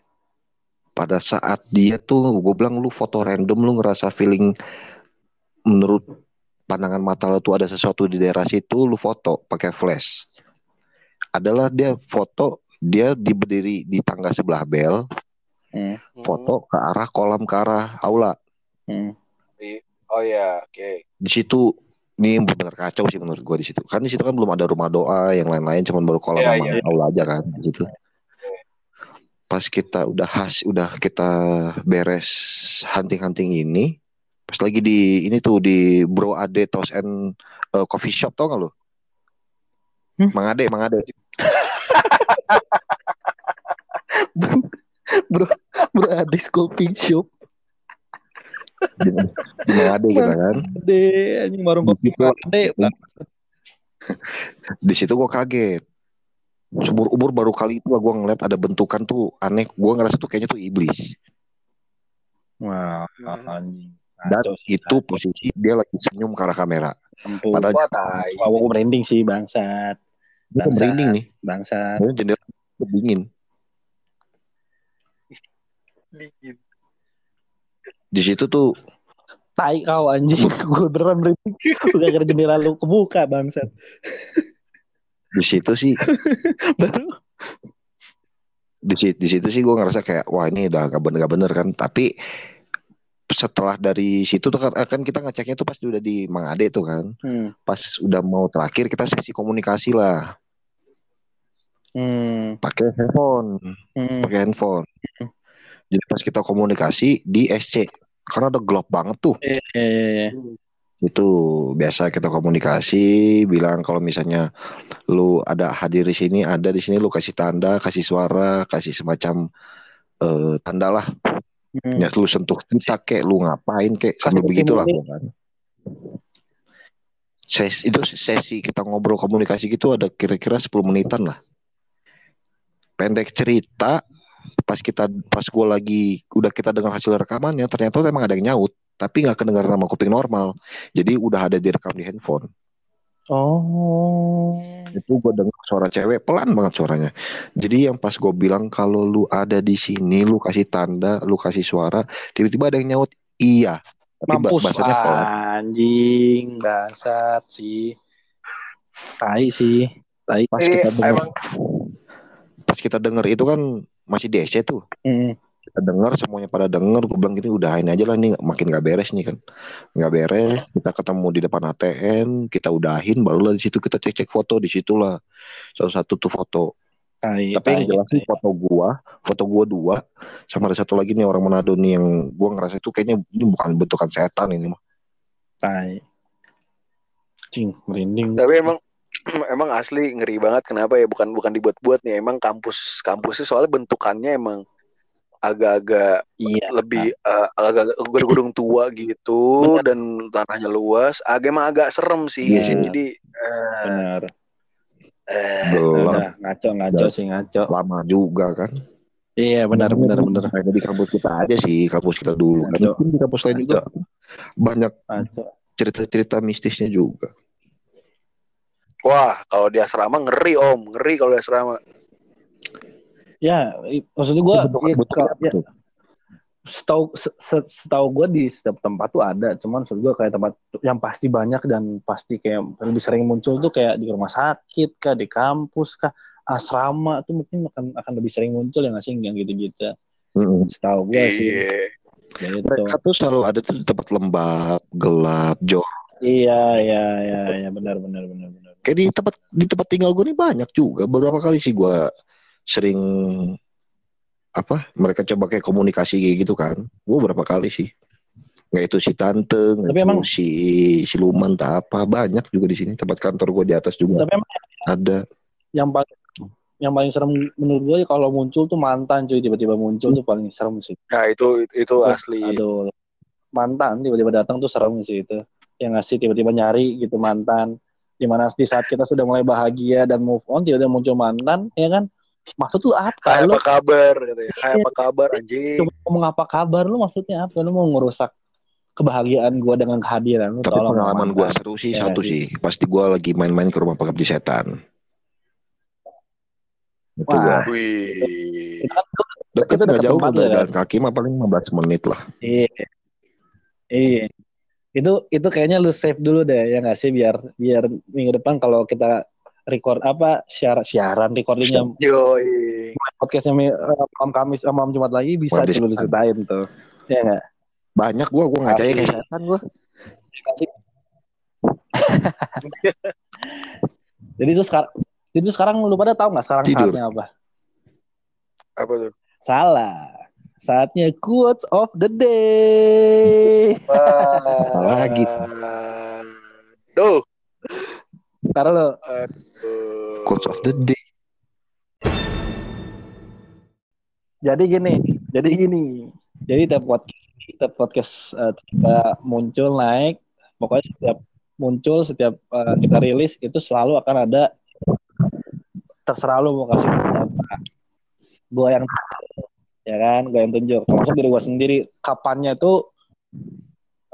Pada saat dia tuh gue bilang lu foto random lu ngerasa feeling menurut pandangan mata lu tuh ada sesuatu di daerah situ lu foto pakai flash adalah dia foto dia di berdiri di tangga sebelah bel Hmm. foto ke arah kolam ke arah aula Hmm. Oh iya, oke. di situ ini benar kacau sih menurut gue di situ kan di situ kan belum ada rumah doa yang lain-lain cuma baru kolam Iya, sama iya. aula aja kan di situ pas kita udah has udah kita beres hunting-hunting ini pas lagi di ini tuh di Bro Ade Toast and uh, Coffee Shop tau gak lo? Hmm? Mang Ade, Mang Ade. Bro, bro Adis Coffee Shop. Mang Ade kita kan. Ade, anjing warung kopi. Ade. Di situ gue kaget. Seumur umur baru kali itu gue ngeliat ada bentukan tuh aneh. Gue ngerasa tuh kayaknya tuh iblis. Wah, Hmm. anjing. Dan Kacau itu posisi dia lagi senyum ke arah kamera. Padahal tai. Wah, gue merinding sih bangsat. gue Bangsa. merinding nih. Bangsat. Soalnya jendela dingin. dingin. Di situ tuh Tai kau anjing. Gue beneran merinding. Udah gara jendela lu kebuka bangsat. Di situ sih. Baru? Di situ di situ sih gue ngerasa kayak wah ini udah gak bener gak bener kan. Tapi setelah dari situ tuh kan, kan kita ngeceknya tuh pas udah di Mangade tuh kan. Hmm. pas udah mau terakhir kita sesi komunikasi lah. Hmm. pakai handphone. Hmm. pakai handphone. Jadi pas kita komunikasi di SC karena udah gelap banget tuh. Iya, iya, iya. Itu biasa kita komunikasi bilang kalau misalnya lu ada hadir di sini ada di sini lu kasih tanda kasih suara kasih semacam eh, tanda lah. Hmm. ya lu sentuh kita kek lu ngapain kek Kasih begitulah kan sesi itu sesi kita ngobrol komunikasi gitu ada kira-kira 10 menitan lah. Pendek cerita pas kita pas gue lagi udah kita dengar hasil rekamannya ternyata emang ada yang nyaut tapi nggak kedengaran sama kuping normal jadi udah ada direkam di handphone Oh. itu gue dengar suara cewek pelan banget suaranya jadi yang pas gue bilang kalau lu ada di sini lu kasih tanda lu kasih suara tiba-tiba ada yang nyaut iya tapi Mampus bahasanya pelan anjing, dasar sih. Tai sih. Tai. pas Ini kita dengar emang pas kita dengar itu kan masih DC tuh Hmm. Kita dengar semuanya pada denger. Gue bilang gini udahin aja lah nih makin gak beres nih kan. Nggak beres kita ketemu di depan ATM kita udahin barulah di situ kita cek cek foto di situlah salah satu tuh foto. Tai, tapi yang tai, jelas sih foto gua foto gua dua sama ada satu lagi nih orang Manado nih yang gua ngerasa itu kayaknya ini bukan bentukan setan ini mah. Tai. Cing, merinding. tapi emang emang asli ngeri banget kenapa ya? Bukan bukan dibuat-buat nih emang kampus kampusnya soalnya bentukannya emang agak-agak Iya. lebih eh, agak-agak gedung-gedung tua gitu dan tanahnya luas. Agak emang agak serem sih. Iya sih. jadi eh, Benar. eh, Udah, ngaco, ngaco sih, ngaco. lama juga kan. Iya, benar, benar, benar. Hanya di kampus kita aja sih kampus kita dulu. Kan mungkin di kampus lain juga. Banyak Ngaco. cerita-cerita mistisnya juga. Wah kalau di asrama ngeri om. Ngeri kalau di asrama Ya, maksudnya gue, bentukan-bentukan ya, tuh. setahu se- se- setahu gue di setiap tempat tuh ada. Cuman maksud gue kayak tempat yang pasti banyak dan pasti kayak lebih sering muncul tuh kayak di rumah sakit kah di kampus kah asrama tuh mungkin akan akan lebih sering muncul ya nggak sih yang gitu-gitu. Mm-mm. setahu gue sih. Iya. gitu. Mereka tuh selalu ada tuh di tempat lembab gelap jorok iya iya iya iya benar benar benar benar. Kayak di tempat di tempat tinggal gue nih banyak juga. Beberapa kali sih gue sering apa mereka coba kayak komunikasi kayak gitu kan. Gue berapa kali sih. Nggak itu si tante Tapi itu emang- si siluman tak apa. Banyak juga di sini. Tempat kantor gue di atas juga tapi emang ada. yang paling yang paling serem menurut gue kalau muncul tuh mantan cuy. Tiba-tiba muncul tuh paling serem sih. Nah itu itu asli. Aduh, mantan tiba-tiba datang tuh serem sih itu. Yang ngasih tiba-tiba nyari gitu mantan. Di mana di saat kita sudah mulai bahagia dan move on, tiba-tiba muncul mantan, ya kan? Maksud lu apa? Hai Lu apa kabar katanya. Hai apa kabar anjing. cuma ngomong apa kabar? Lu maksudnya apa? Lu mau ngerusak kebahagiaan gua dengan kehadiran lu? tapi pengalaman gue mantan. seru sih Ya, satu sih. sih pasti gue lagi main-main ke rumah pengabdi setan itu Wah. gue Wih. deket nggak deket jauh udah ya? jalan kaki mah paling 15 menit lah Iya. Iya. Itu itu kayaknya lu save dulu deh ya nggak sih biar biar minggu depan kalau kita record apa siaran siaran recordingnya Yoi. podcastnya eh, malam Kamis sama malam Jumat lagi bisa Malam tuh lu Jumat. diceritain tuh. Ya nggak? banyak gue ngajak Asli. kayak setan gue Jadi itu sekarang itu sekarang lu pada tahu nggak sekarang Tidur. saatnya apa? Apa tuh? Salah. Saatnya quotes of the day. Lagi. Duh. Taruh lo. Quotes of the day Jadi gini, jadi gini. Jadi tiap podcast, tiap podcast eh, kita muncul naik, pokoknya setiap muncul, setiap eh, kita rilis itu selalu akan ada terserah lu mau kasih apa. Gua yang ya kan, gua yang tunjuk. Termasuk diri gua sendiri. Kapannya itu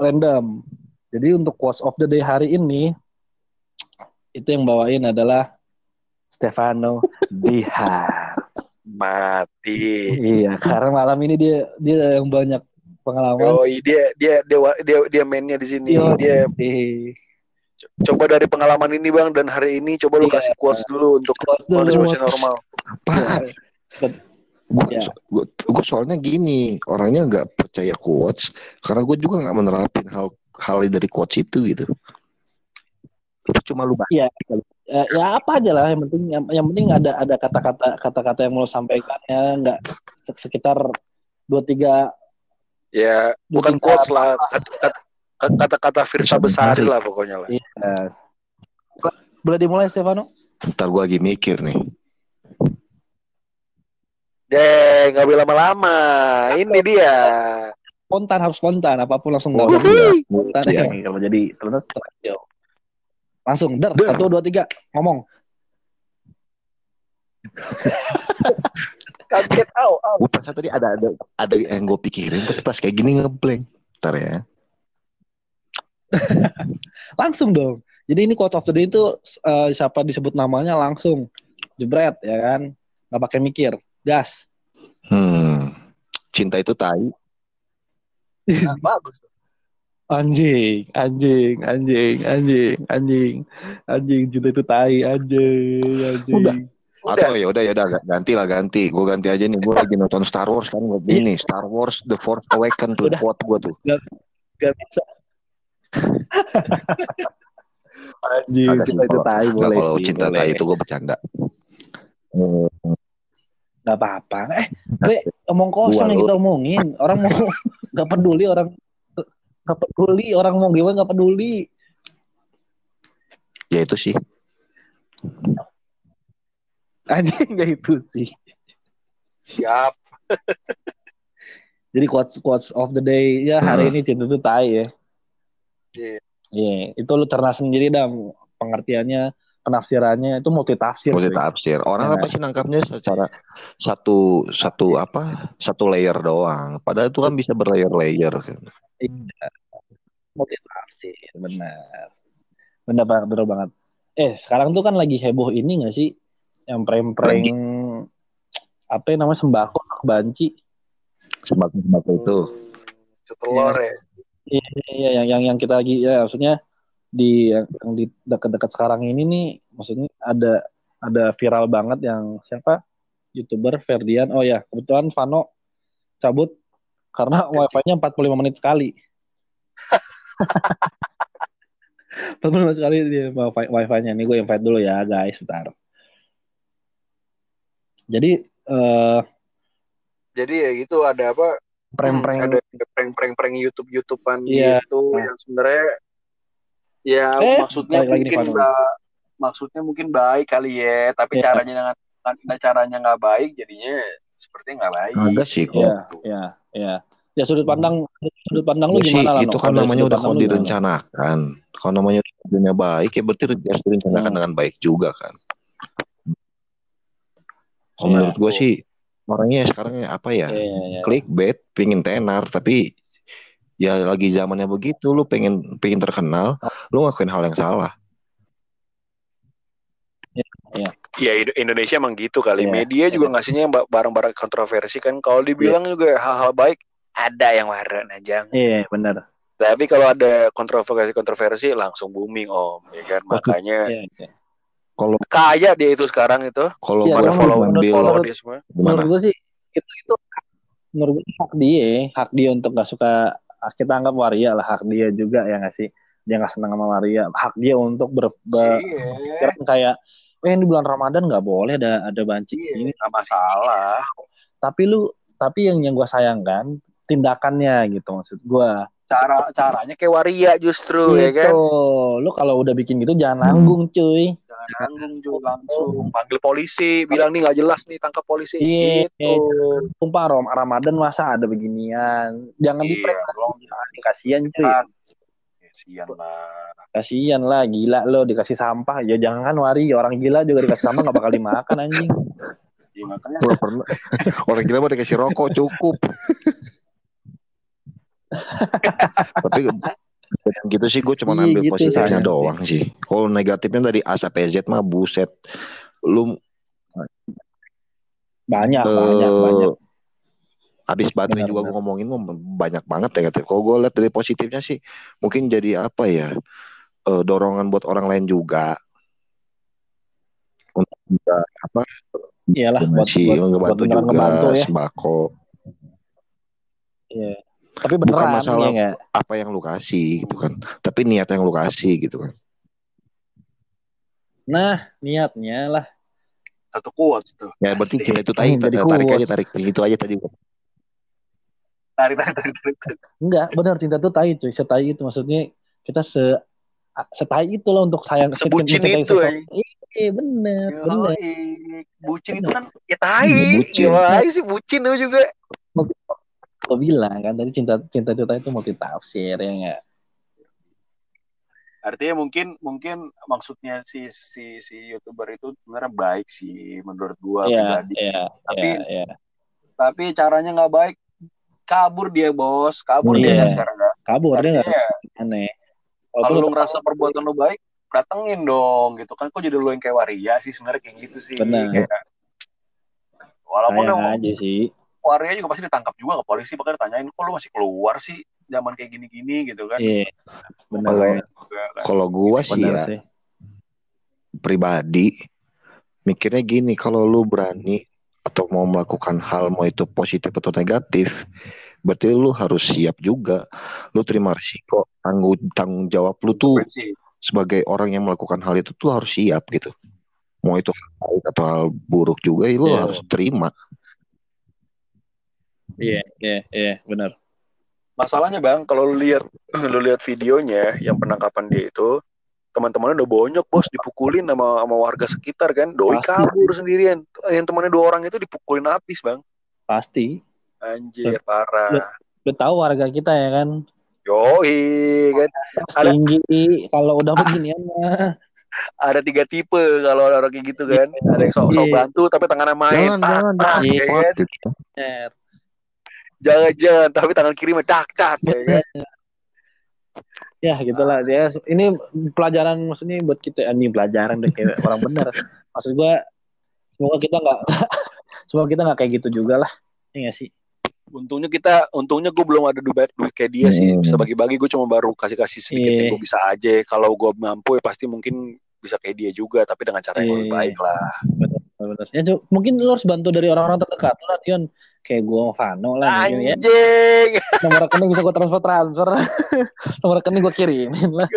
random. Jadi untuk quotes of the day hari ini itu yang bawain adalah Stefano Bihar. Mati. Iya, karena malam ini dia dia yang banyak pengalaman. Oh, dia dia dia dia dia mainnya di sini. Yo, Dia eh, coba dari pengalaman ini bang dan hari ini coba lu Iya. kasih quotes dulu untuk manusia normal. Apa? Gue Ya. gue soalnya gini orangnya nggak percaya quotes karena gue juga nggak menerapin hal hal dari quotes itu gitu. Cuma lu baca. Iya, eh, ya apa aja lah yang penting yang, yang penting ada ada kata-kata kata-kata yang mau sampaikan ya nggak se- sekitar dua tiga Ya dua bukan tiga- quotes lah kata- kata- kata-kata Firsa Besari menarik. lah pokoknya lah. Iya. Boleh dimulai Stefano? Ntar gue lagi mikir nih. Deh nggak boleh lama-lama. Ini dia. Spontan harus spontan apa pun langsung Oh, dapat. iya. Spontan Iya. ya. kalau jadi terus terus langsung der Der. satu dua tiga ngomong Kaget au au. Gue perasaan tadi ada ada ada yang gue pikirin tapi pas kayak gini ngeblank. Ntar ya. langsung dong. Jadi ini quote of the day itu eh, siapa disebut namanya langsung jebret ya kan nggak pakai mikir gas Hmm. Cinta itu tai. Nah, bagus. Anjing anjing anjing anjing anjing anjing cinta itu tai anjing anjing Udah. Udah. Atau ya udah ya udah ganti lah ganti. Gue ganti aja nih. Gue lagi nonton Star Wars kan gue ini Star Wars The Force Awakens tuh Udah. quote gue tuh. gak bisa anjing cinta itu tai boleh kalau sih cinta boleh. tai itu gue bercanda. Hmm, nggak apa-apa eh omong kosong Gua yang kita omongin orang mau nggak peduli orang nggak peduli orang mau gimana nggak peduli ya itu sih. anjing nggak itu sih Siap. jadi quotes quotes of the day ya hari Hmm. ini cinta itu tai ya Iya. Iya, itu lu cerna sendiri dah pengertiannya, penafsirannya itu multi tafsir. Multi tafsir. Orang Ya. apa sih nangkapnya secara satu satu apa satu layer doang. Padahal itu kan bisa berlayer-layer. kan. Multi tafsir, benar. Benar banget, benar banget. Eh, sekarang tuh kan lagi heboh ini gak sih? Yang prank-prank apa yang namanya sembako banci. Sembako-sembako itu. Setelor ya. Iya, iya, yang yang yang kita lagi ya maksudnya di yang, yang di dekat-dekat sekarang ini nih maksudnya ada ada viral banget yang siapa youtuber Ferdian oh ya kebetulan Vano cabut karena wifi-nya 45 menit sekali. 45 menit sekali dia wifi wifi-nya. Nih gue invite dulu ya guys. Bentar. Jadi eh Jadi ya gitu ada apa? prank-prank. Ada prank-prank-prank YouTube YouTubean Iya. gitu yang sebenarnya ya Eh, maksudnya nih, mungkin ba- maksudnya mungkin baik kali ya, tapi Iya. caranya dengan dengan caranya nggak baik jadinya seperti nggak baik. Agak sih kok. Iya, iya, iya. Ya sudut pandang sudut pandang lu Ya sih, gimana lah? itu kan namanya udah kalau direncanakan. Kalau namanya tujuannya baik ya berarti harus direncanakan Hmm. dengan baik juga kan. Kalau Iya. menurut gue sih orangnya sekarang apa ya? Iya, iya, iya. Clickbait, pingin tenar, tapi ya lagi zamannya begitu, lu pengen pengen terkenal, lu ngakuin hal yang salah. Ya Indo- Indonesia emang gitu kali. Iya. Media juga ngasihnya yang ba- barang-barang kontroversi kan. Kalau dibilang juga hal-hal baik ada yang waran aja. Iya, benar. Tapi kalau ada kontroversi-kontroversi langsung booming om, ya kan. Makanya Iya, iya. Kalau kaya dia itu sekarang itu. kalau Iya, gue memang follow, menurut- follow menurut- dia semua. gimana? Menurut gue sih itu itu menurut gue hak dia, hak dia untuk gak suka kita anggap waria lah hak dia juga ya nggak sih dia nggak senang sama waria hak dia untuk ber, ber- Iya. pikiran kayak eh ini bulan Ramadan nggak boleh ada ada banci Iya, ini nggak masalah. tapi lu tapi yang yang gue sayangkan tindakannya gitu maksud gue Cara caranya kayak waria justru ya gitu kan. lu kalau udah bikin gitu jangan nanggung cuy Jangan nanggung juga langsung panggil polisi, bilang nih nggak jelas nih tangkap polisi. Iya. Gitu. sumpah Rom Ramadan masa ada beginian jangan di Iya, tolong kasihan cuy jangan. Kasian lah. Kasihan lah gila lo dikasih sampah ya jangan wari orang gila juga dikasih sampah nggak bakal dimakan anjing Ya, makanya Gua pernah orang gila mau dikasih rokok cukup. Tapi gitu sih gue cuma Iya, ambil gitu positifnya sayang. doang sih. Kalau negatifnya dari A sampai Z mah buset. Lu Banyak, Eh, banyak, banyak. Abis baterai Benar, juga benar. gue ngomongin banyak banget ya katanya. Kalau gue lihat dari positifnya sih mungkin jadi apa ya eh, dorongan buat orang lain juga untuk bisa apa Iyalah buat buat, buat ngebantu beneran juga ngebantu ya. sembako Iya. Tapi bukan beneran masalah ya apa yang lu kasih gitu kan tapi niat yang lu kasih gitu kan Nah, niatnya lah. Satu quotes tuh. ya berarti cinta itu tarik Jadi tarik kuat. aja tarik itu aja tadi Tarik, tarik, tarik, tarik. Enggak, benar cinta tuh tai cuy. Setai itu maksudnya kita se setai itu loh untuk sayang Sebucin itu, seseorang. Iya, bener, bener. Yoi. Bucin itu kan ya tai. Iya, bucin. Gimana sih bucin itu juga. Gue bilang kan tadi cinta cinta itu tai itu multi tafsir ya nggak? Artinya mungkin mungkin maksudnya si si si youtuber itu sebenarnya baik sih menurut gua Iya, pribadi. iya, Tapi- iya, iya. Tapi caranya nggak baik. Kabur dia bos, kabur dia Iya. kan sekarang nggak. Kabur dia nggak Artinya aneh. Kalau lu ngerasa perbuatan lu baik, datengin dong gitu kan. Kok jadi lu yang kayak waria sih sebenarnya kayak gitu sih. Benar. Kayak, walaupun yang aja sih. waria juga pasti ditangkap juga ke polisi, bakal ditanyain kok lu masih keluar sih zaman kayak gini-gini gitu kan. Iya, benar. Kalau-. Juga kan. kalau gua sih Benar ya sih. pribadi mikirnya gini kalau lu berani atau mau melakukan hal mau itu positif atau negatif berarti lu harus siap juga lu terima risiko tanggung tanggung jawab lu tuh sebagai orang yang melakukan hal itu tuh harus siap gitu mau itu hal baik atau hal buruk juga ya lu Iya. harus terima Iya, iya, iya, benar. Masalahnya bang, kalau lu lihat lu lihat videonya yang penangkapan dia itu, teman-temannya udah bonyok bos dipukulin sama sama warga sekitar kan, doi kabur sendirian. Yang temannya dua orang itu dipukulin habis bang. Pasti. Anjir parah. Udah tahu warga kita ya kan. Yoi kan, Ada- Tinggi kalau udah beginian mah. ada tiga tipe kalau orang kayak gitu kan. Ada yang sok-sok Iya. bantu tapi tangannya main. jangan tak, jangan tak, jangan Iya. ya kan? Bener. Jangan jangan tapi tangan kiri mah tak tak ya kan. Ya gitulah dia. Ini pelajaran maksudnya buat kita ini pelajaran deh kayak orang bener. Maksud gua semoga kita nggak semoga kita nggak kayak gitu juga lah. Iya nggak sih? Untungnya kita, untungnya gue belum ada duit duit kayak dia sih. Hmm. Bisa bagi-bagi, gue cuma baru kasih-kasih sedikit yang gue bisa aja. Kalau gue mampu ya pasti mungkin bisa kayak dia juga, tapi dengan cara yang lebih Iya. baik lah. Bener. Ya Cuk, mungkin lu harus bantu dari orang-orang terdekat lah Dion. Kayak gua Vano lah ya. Anjing, Nomor rekening bisa gua transfer transfer. Nomor rekening gua kirimin lah.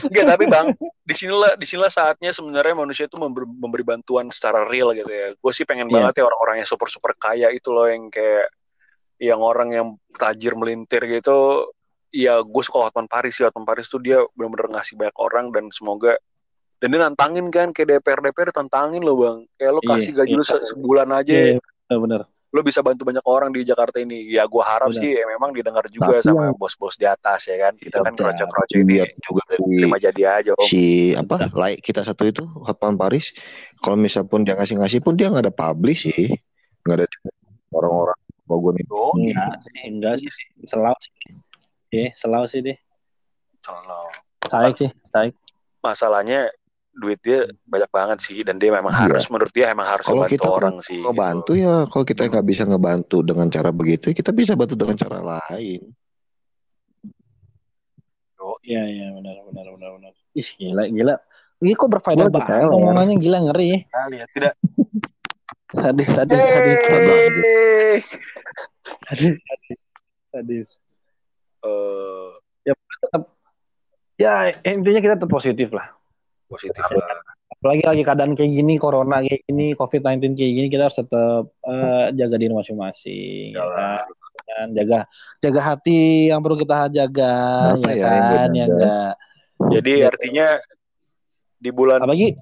Enggak, tapi bang, di sinilah di sinilah saatnya sebenarnya manusia itu memberi, memberi bantuan secara real gitu ya. Gue sih pengen Iya. banget ya orang-orang yang super super kaya itu loh yang kayak yang orang yang tajir melintir gitu. Ya gue suka Hotman Paris sih. Hotman Paris tuh dia benar-benar ngasih banyak orang dan semoga dan dia nantangin kan kayak DPR DPR tantangin loh bang. Kayak lo Iya, kasih gaji iya. lu se- sebulan aja, Iya, bener. Lo bisa bantu banyak orang di Jakarta ini. Ya gue harap Benar. sih ya, memang didengar juga Tapi sama bos-bos di atas ya kan. Kita kan Tapi kroco-kroco ini lihat juga terima jadi aja om. si apa like kita satu itu Hotman Paris kalau misal pun dia ngasih ngasih pun dia nggak ada publish sih nggak ada orang-orang Bogor itu Oh, Enggak sih, enggak sih. Selau sih. Iya, selau sih deh. Kalau Taik sih, taik. masalahnya duit dia banyak banget sih dan dia memang Iya. harus menurut dia emang harus Kalau bantu kita orang sih. gitu. ngebantu ya kalau kita nggak bisa ngebantu dengan cara begitu kita bisa bantu dengan cara lain Oh, Iya, iya, benar, benar, benar, benar. Ih, gila, gila. Ini kok berfaedah banget omongannya gila ngeri ya. Nah, lihat tidak. Sadis, sadis, sadis, Yeay. sadis, sadis, sadis. Eh, Ya, intinya kita tetap positif lah. Positif lah. Apalagi lagi keadaan kayak gini, corona kayak gini, COVID-19 kayak gini, kita harus tetap eh, jaga diri masing-masing. Ya, kan? Jaga jaga hati yang perlu kita jaga, Apa ya ya yang kan? Ya enggak. Jadi artinya di bulan Apalagi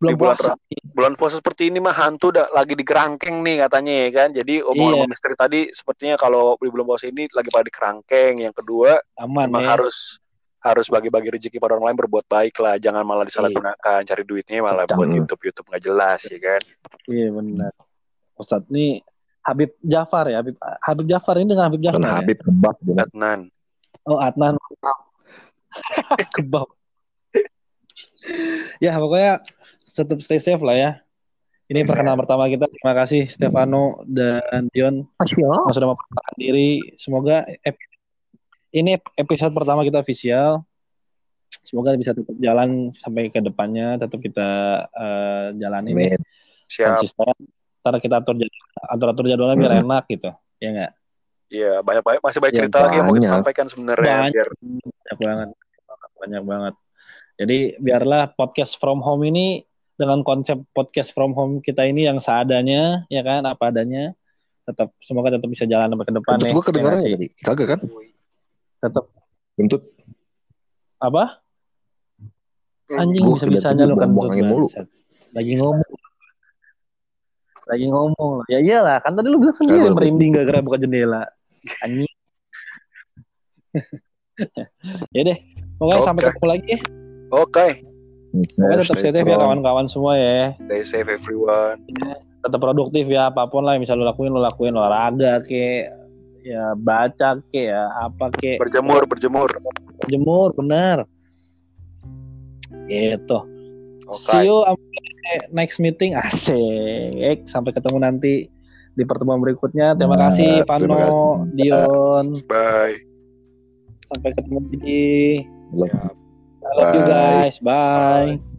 belum Di bulan puasa. bulan puasa seperti ini mah hantu udah lagi di kerangkeng nih katanya ya kan. Jadi omongan Iya. Misteri tadi sepertinya kalau di bulan puasa ini lagi pada di kerangkeng. Yang kedua Aman memang ya. harus harus bagi-bagi rezeki pada orang lain berbuat baik lah. Jangan malah disalahgunakan cari duitnya malah Betul. buat YouTube YouTube nggak jelas ya kan. Iya benar. Ustadz nih Habib Jafar ya, Habib Habib Jafar ini dengan Habib Jafar ya. Habib kebab dengan Adnan. Oh Adnan kebab. ya pokoknya tetap stay safe lah ya. Ini perkenalan pertama kita. Terima kasih Stefano dan Dion yang sudah memperkenalkan diri. Semoga ep- ini episode pertama kita official. Semoga bisa tetap jalan sampai ke depannya. Tetap kita eh, jalanin ya. Siap. konsisten. Ntar kita atur atur atur jadwalnya biar enak gitu. Ya nggak? Iya, banyak banyak masih banyak Ya, cerita lagi yang mau kita sampaikan sebenarnya Banyak. biar banyak banget banyak banget jadi biarlah podcast from home ini dengan konsep podcast from home kita ini yang seadanya ya kan apa adanya tetap semoga tetap bisa jalan sampai ke depan Kentut nih gue kedengeran Ya ya? Kagak kan? Tetap Kentut. apa anjing bisa bisanya lu kan mulu. lagi ngomong lagi ngomong ya iyalah kan tadi lu bilang sendiri Kagak. merinding gak gara buka jendela anjing ya deh pokoknya sampai Oke. ketemu lagi ya Oke, Pokoknya tetap safe ya kawan-kawan semua ya. stay safe everyone. Tetap produktif ya apa pun lah yang bisa lo lakuin lo lakuin olahraga ke ya baca ke ya apa ke Berjemur, berjemur. jemur benar. Gitu. Oke. See you sampai next meeting asik. Sampai ketemu nanti di pertemuan berikutnya. Terima Nah, kasih terima Pano, kasih. Dion. Bye. Sampai ketemu lagi. I love you Bye. guys. Bye.